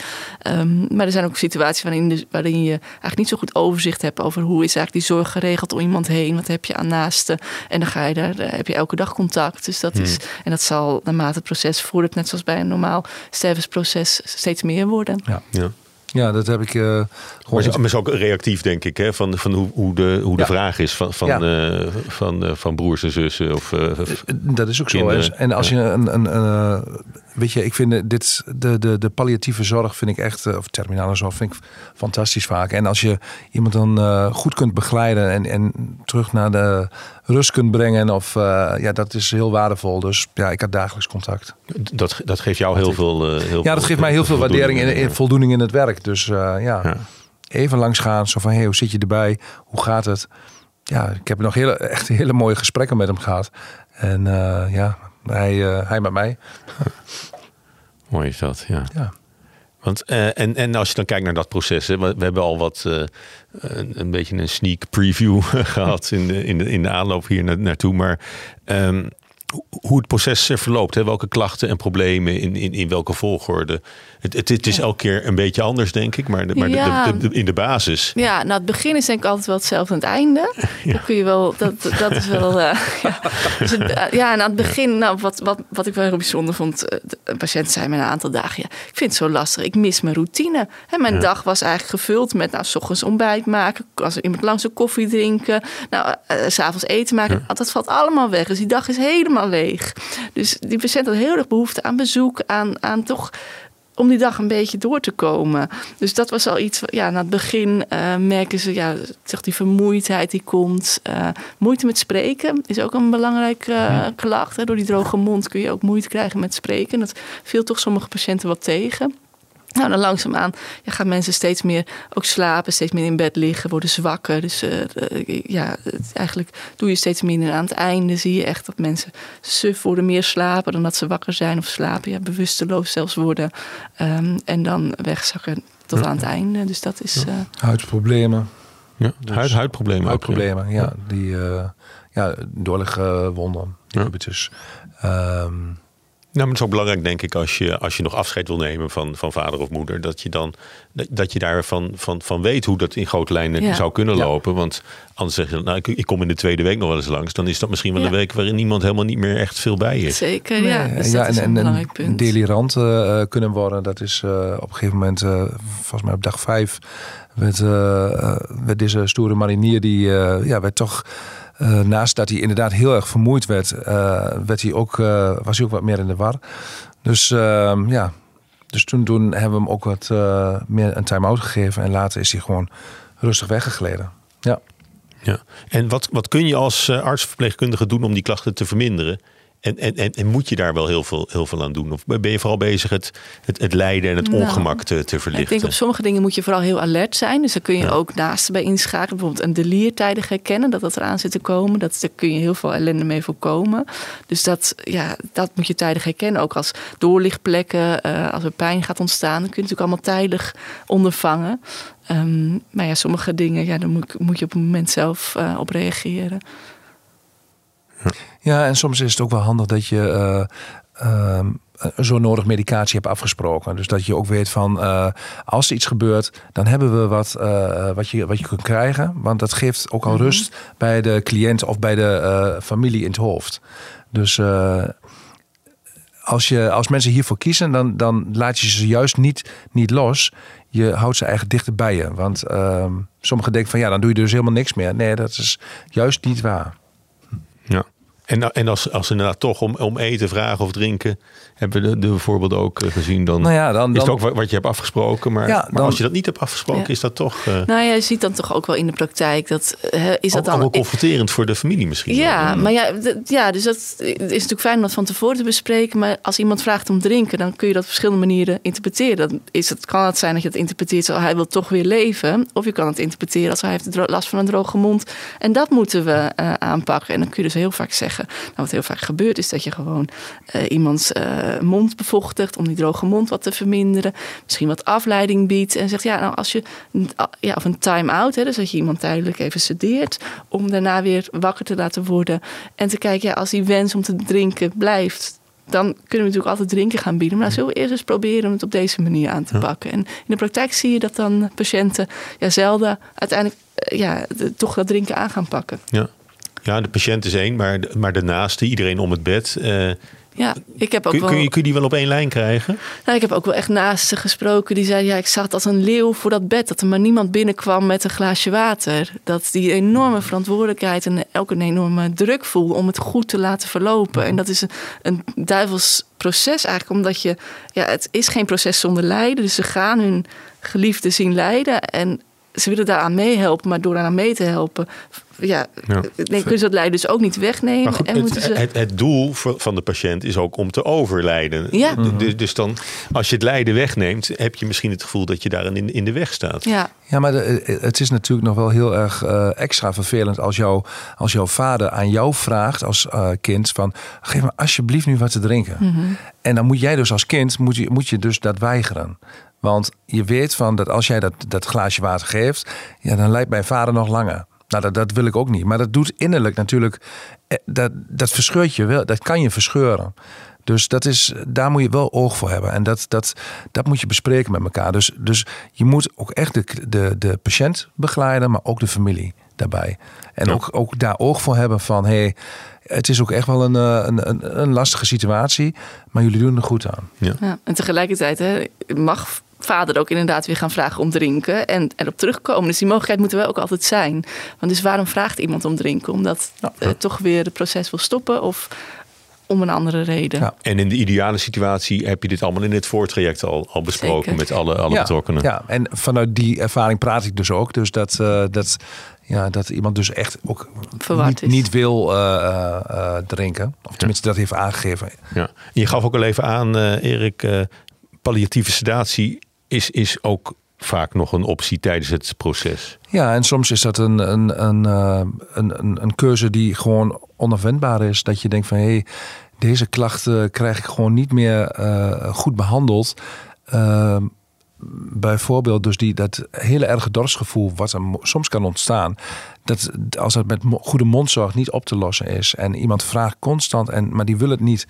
Um, maar er zijn ook situaties waarin, de, waarin je eigenlijk niet zo goed overzicht hebt over hoe is eigenlijk die zorg geregeld om iemand heen. Wat heb je aan naasten? En dan ga je daar, heb je elke dag contact. Dus dat mm. is, en dat zal naarmate het proces voordat, net zoals bij een normaal stervensproces, steeds meer worden. Ja. ja. Ja, dat heb ik uh, gewoon. Maar het is ook reactief, denk ik, hè? van, van hoe, hoe de, hoe de ja. vraag is van, van, ja. uh, van, uh, van broers en zussen. Of, dat is ook zo. En als je een. een, een weet je, ik vind dit, de, de, de palliatieve zorg vind ik echt, of terminale zorg vind ik fantastisch vaak. En als je iemand dan goed kunt begeleiden en, en terug naar de rust kunt brengen, of ja, dat is heel waardevol. Dus ja, ik had dagelijks contact. Dat, dat geeft jou heel veel. heel ja, dat veel, geeft mij heel veel waardering en in, voldoening in het werk. Dus uh, ja. ja, even langs gaan. Zo van, hey, hoe zit je erbij? Hoe gaat het? Ja, ik heb nog hele, echt hele mooie gesprekken met hem gehad. En uh, ja, hij, uh, hij met mij. Mooi is dat, ja. ja. Want, uh, en, en als je dan kijkt naar dat proces, hè, we, hebben al wat uh, een, beetje een sneak preview gehad in de, in, de, in de aanloop hier na, naartoe. Maar um, hoe het proces verloopt, hè? welke klachten en problemen in, in, in welke volgorde. Het, het, het is ja. elke keer een beetje anders, denk ik, maar, de, maar ja. de, de, in de basis. Ja, nou, het begin is denk ik altijd wel hetzelfde aan het einde. Ja. Dan kun je wel, dat, dat is wel. Uh, ja. Dus het, uh, ja, en aan het begin, nou, wat, wat, wat ik wel heel bijzonder vond, een patiënt zei me een aantal dagen: ja, ik vind het zo lastig, ik mis mijn routine. Hè, mijn dag was eigenlijk gevuld met, nou, s ochtends ontbijt maken, als iemand langs een koffie drinken, nou, uh, s'avonds eten maken. Dat valt allemaal weg. Dus die dag is helemaal leeg. Dus die patiënt had heel erg behoefte aan bezoek, aan, aan toch om die dag een beetje door te komen. Dus dat was al iets, ja, na het begin uh, merken ze, ja, toch die vermoeidheid die komt. Uh, moeite met spreken is ook een belangrijke uh, klacht. Hè. Door die droge mond kun je ook moeite krijgen met spreken. Dat viel toch sommige patiënten wat tegen. Nou, dan langzaamaan ja, gaan mensen steeds meer ook slapen, steeds meer in bed liggen, worden zwakker. Dus uh, uh, ja, eigenlijk doe je steeds minder aan het einde. Zie je echt dat mensen suf worden, meer slapen dan dat ze wakker zijn of slapen. Ja, bewusteloos zelfs worden. Um, en dan wegzakken tot ja. aan het einde. Dus dat is... Uh, Huidproblemen. Ja, dus huid, huidproblemen. Huidproblemen, ook, ja. ja. Die ja, doorlige wonden. Ja. Dus, um, nou, maar het is ook belangrijk, denk ik, als je, als je nog afscheid wil nemen van, van vader of moeder, dat je dan dat je daarvan van, van weet hoe dat in grote lijnen ja. zou kunnen lopen. Ja. Want anders zeg je, nou, ik, ik, kom in de tweede week nog wel eens langs, dan is dat misschien wel ja. een week waarin iemand helemaal niet meer echt veel bij is. Zeker, ja. Dus ja, en, en, en een delirant uh, kunnen worden, dat is uh, op een gegeven moment, uh, volgens mij op dag vijf, werd, werd deze stoere marinier die ja, werd toch naast dat hij inderdaad heel erg vermoeid werd, werd hij ook, was hij ook wat meer in de war. Dus ehm, ja, dus toen, toen hebben we hem ook wat meer een time-out gegeven. En later is hij gewoon rustig weggegleden. Ja. ja. En wat, wat kun je als artsverpleegkundige doen om die klachten te verminderen? En, en, en, en, moet je daar wel heel veel, heel veel aan doen? Of ben je vooral bezig het, het, het lijden en het nou, ongemak te, te verlichten? Ik denk op sommige dingen moet je vooral heel alert zijn. Dus dan kun je ook naast bij inschakelen. Bijvoorbeeld een deliertijdig herkennen dat dat eraan zit te komen. Dat, daar kun je heel veel ellende mee voorkomen. Dus dat, ja, dat moet je tijdig herkennen. Ook als doorlichtplekken, uh, als er pijn gaat ontstaan. Dan kun je natuurlijk allemaal tijdig ondervangen. Um, maar ja, sommige dingen, ja, daar moet, moet je op het moment zelf uh, op reageren. Ja, en soms is het ook wel handig dat je uh, zo nodig medicatie hebt afgesproken. Dus dat je ook weet van uh, als er iets gebeurt, dan hebben we wat, uh, wat, je, wat je kunt krijgen. Want dat geeft ook al mhm. rust bij de cliënt of bij de familie in het hoofd. Dus als, je, als mensen hiervoor kiezen, dan, dan laat je ze juist niet, niet los. Je houdt ze eigenlijk dichter bij je. Want ehm, sommigen denken van ja, dan doe je dus helemaal niks meer. Nee, dat is juist niet waar. En, en als, als ze inderdaad toch om, om eten vragen of drinken, hebben we de, de voorbeelden ook eh, gezien, dan, nou ja, dan, is het ook wat je hebt afgesproken. Maar, ja, maar als je dat niet hebt afgesproken, is dat toch... Uh, nou ja, je ziet dan toch ook wel in de praktijk dat... Uh, is dat dan, wel confronterend voor de familie misschien. Ja, maar ja, ja, dus dat is natuurlijk fijn om dat van tevoren te bespreken. Maar als iemand vraagt om drinken, dan kun je dat op verschillende manieren interpreteren. Dan is het, kan het zijn dat je het interpreteert als hij wil toch weer leven. Of je kan het interpreteren als hij heeft last van een droge mond. En dat moeten we aanpakken. En dan kun je dus heel vaak zeggen... Nou, wat heel vaak gebeurt is dat je gewoon iemands mond bevochtigt om die droge mond wat te verminderen. Misschien wat afleiding biedt en zegt ja, nou als je ja, of een time-out, hè, dus dat je iemand tijdelijk even sedeert om daarna weer wakker te laten worden en te kijken, ja, als die wens om te drinken blijft, dan kunnen we natuurlijk altijd drinken gaan bieden. Maar zullen we eerst eens proberen om het op deze manier aan te pakken. En in de praktijk zie je dat dan patiënten ja, zelden uiteindelijk eh, ja, toch dat drinken aan gaan pakken. Ja. Ja, de patiënt is één, maar, maar de naaste, iedereen om het bed. Uh, ja, ik heb ook kun, wel... kun, je, kun je die wel op één lijn krijgen? Nou, ik heb ook wel echt naast ze gesproken. Die zeiden, ja, ik zat als een leeuw voor dat bed. Dat er maar niemand binnenkwam met een glaasje water. Dat die enorme verantwoordelijkheid en ook een enorme druk voelde om het goed te laten verlopen. En dat is een, een duivels proces eigenlijk. Omdat je, ja, het is geen proces zonder lijden. Dus ze gaan hun geliefde zien lijden. En ze willen daaraan meehelpen, maar door daaraan mee te helpen, ja, ja. Nee, kunnen ze dat lijden dus ook niet wegnemen. Goed, en het, ze... het, het, doel van de patiënt is ook om te overlijden. Ja. Dus, dus dan, als je het lijden wegneemt, heb je misschien het gevoel dat je daar in, in de weg staat. Ja, ja maar de, het is natuurlijk nog wel heel erg uh, extra vervelend als, jou, als jouw vader aan jou vraagt als uh, kind van geef me alsjeblieft nu wat te drinken. Mm -hmm. En dan moet jij dus als kind, moet je, moet je dus dat weigeren. Want je weet van dat als jij dat, dat glaasje water geeft, ja, dan lijkt mijn vader nog langer. Nou, dat, dat wil ik ook niet. Maar dat doet innerlijk natuurlijk, eh, dat, dat verscheurt je wel, dat kan je verscheuren. Dus dat is, daar moet je wel oog voor hebben. En dat, dat, dat moet je bespreken met elkaar. Dus, dus je moet ook echt de, de, de patiënt begeleiden, maar ook de familie daarbij. En ook, ook daar oog voor hebben van, hey, het is ook echt wel een, eh, een, een, een lastige situatie, maar jullie doen er goed aan. Ja. ja en tegelijkertijd hè, mag vader ook inderdaad weer gaan vragen om drinken en erop terugkomen. Dus die mogelijkheid moeten we ook altijd zijn. Want dus waarom vraagt iemand om drinken? Omdat ja. uh, toch weer het proces wil stoppen of om een andere reden. Ja. En in de ideale situatie heb je dit allemaal in het voortraject al, al besproken Zeker. met alle, alle ja, betrokkenen. Ja, en vanuit die ervaring praat ik dus ook. Dus dat, uh, dat, ja, dat iemand dus echt ook niet, niet, wil uh, uh, drinken. Of tenminste dat heeft aangegeven. Ja. En je gaf ook al even aan, Erik, palliatieve sedatie is, is ook vaak nog een optie tijdens het proces. Ja, en soms is dat een, een, een, een, een, een keuze die gewoon onafwendbaar is. Dat je denkt van hé, hey, deze klachten krijg ik gewoon niet meer uh, goed behandeld. Uh, bijvoorbeeld dus die, dat hele erge dorstgevoel wat er soms kan ontstaan. Dat als het met goede mondzorg niet op te lossen is. En iemand vraagt constant, en, maar die wil het niet.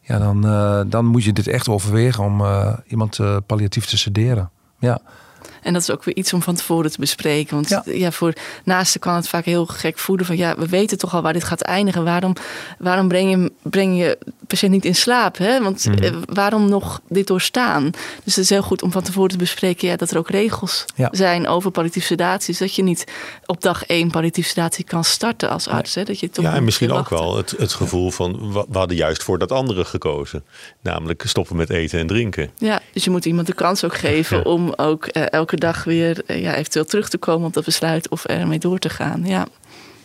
Ja, dan, uh, dan moet je dit echt overwegen om uh, iemand uh, palliatief te sederen. Ja. En dat is ook weer iets om van tevoren te bespreken. Want ja, ja voor naasten kan het vaak heel gek voelen van ja, we weten toch al waar dit gaat eindigen. Waarom, waarom breng, je, breng je patiënt niet in slaap? Hè? Want mhm. eh, waarom nog dit doorstaan? Dus het is heel goed om van tevoren te bespreken ja, dat er ook regels zijn over palliatieve sedatie. dat je niet op dag één palliatieve sedatie kan starten als arts. Hè? Dat je toch ja, en misschien ook wel het, het gevoel van we hadden juist voor dat andere gekozen. Namelijk stoppen met eten en drinken. Ja, dus je moet iemand de kans ook geven om ook uh, elke dag weer uh, ja, eventueel terug te komen op dat besluit of ermee door te gaan. Ja.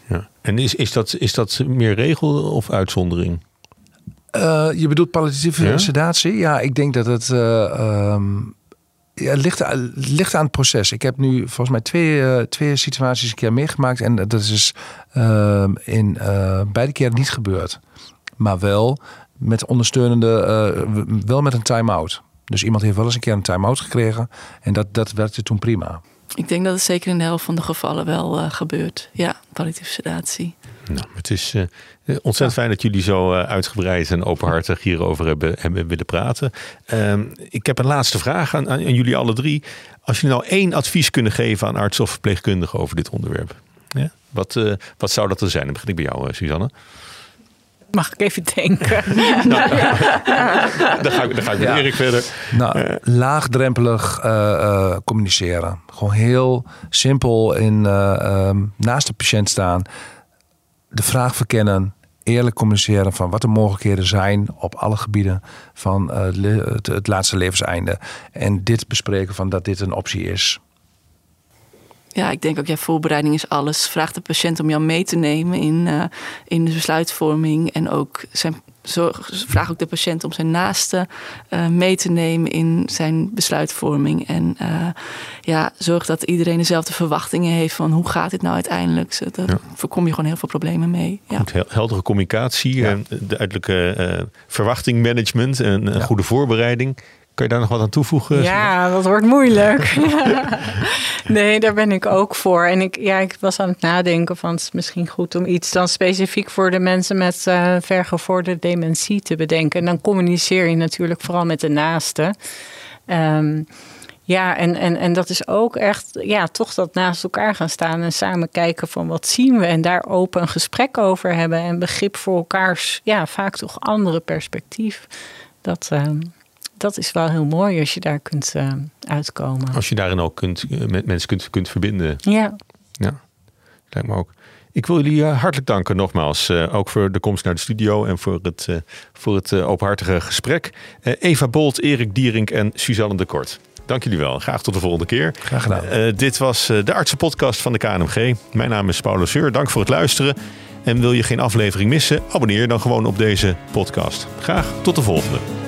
Ja. En is, is, dat, is dat meer regel of uitzondering? Uh, je bedoelt palliatieve ja? sedatie? Ja, ik denk dat het. Um, ja, ligt, ligt aan het proces. Ik heb nu volgens mij twee, twee situaties een keer meegemaakt. En dat is uh, in beide keren niet gebeurd. Maar wel met ondersteunende, wel met een time-out. Dus iemand heeft wel eens een keer een time-out gekregen. En dat, dat werkte toen prima. Ik denk dat het zeker in de helft van de gevallen wel uh, gebeurt. Ja, palliatieve sedatie. Nou, het is uh, ontzettend fijn dat jullie zo uh, uitgebreid en openhartig hierover hebben, hebben willen praten. Ehm, ik heb een laatste vraag aan, aan, jullie alle drie. Als jullie nou één advies kunnen geven aan arts of verpleegkundigen over dit onderwerp. Ja? Wat, wat zou dat er zijn? Dan begin ik bij jou, Suzanne. Mag ik even denken? nou, dan ga ik, dan ga ik met Erik verder. Nou, uh. laagdrempelig uh, communiceren. Gewoon heel simpel in, um, naast de patiënt staan. De vraag verkennen. Eerlijk communiceren van wat de mogelijkheden zijn op alle gebieden van het, het laatste levenseinde. En dit bespreken van dat dit een optie is. Ja, ik denk ook, ja, voorbereiding is alles. Vraag de patiënt om jou mee te nemen in, uh, in de besluitvorming. En ook zijn, zorg, vraag ook de patiënt om zijn naaste uh, mee te nemen in zijn besluitvorming. En uh, ja, zorg dat iedereen dezelfde verwachtingen heeft van hoe gaat dit nou uiteindelijk. Daar ja. voorkom je gewoon heel veel problemen mee. Ja. Goed, heldere communicatie, ja. duidelijke verwachtingmanagement en goede voorbereiding. Kun je daar nog wat aan toevoegen? Ja, dat wordt moeilijk. nee, daar ben ik ook voor. En ik, ja, ik was aan het nadenken van het is misschien goed om iets dan specifiek voor de mensen met uh, vergevorderde dementie te bedenken. En dan communiceer je natuurlijk vooral met de naasten. Um, ja, en, en, en dat is ook echt, ja, toch dat naast elkaar gaan staan en samen kijken van wat zien we en daar open een gesprek over hebben en begrip voor elkaars, ja, vaak toch andere perspectief. Dat, uh, dat is wel heel mooi als je daar kunt uh, uitkomen. Als je daarin ook kunt, eh, met mensen kunt, kunt verbinden. Ja. Ja, lijkt me ook. Ik wil jullie uh, hartelijk danken nogmaals. Uh, ook voor de komst naar de studio en voor het, uh, voor het openhartige gesprek. Eva Bolt, Erik Dierink en Suzanne de Kort. Dank jullie wel. Graag tot de volgende keer. Graag gedaan. dit was de artsenpodcast van de KNMG. Mijn naam is Paulo Seur. Dank voor het luisteren. En wil je geen aflevering missen? Abonneer dan gewoon op deze podcast. Graag tot de volgende.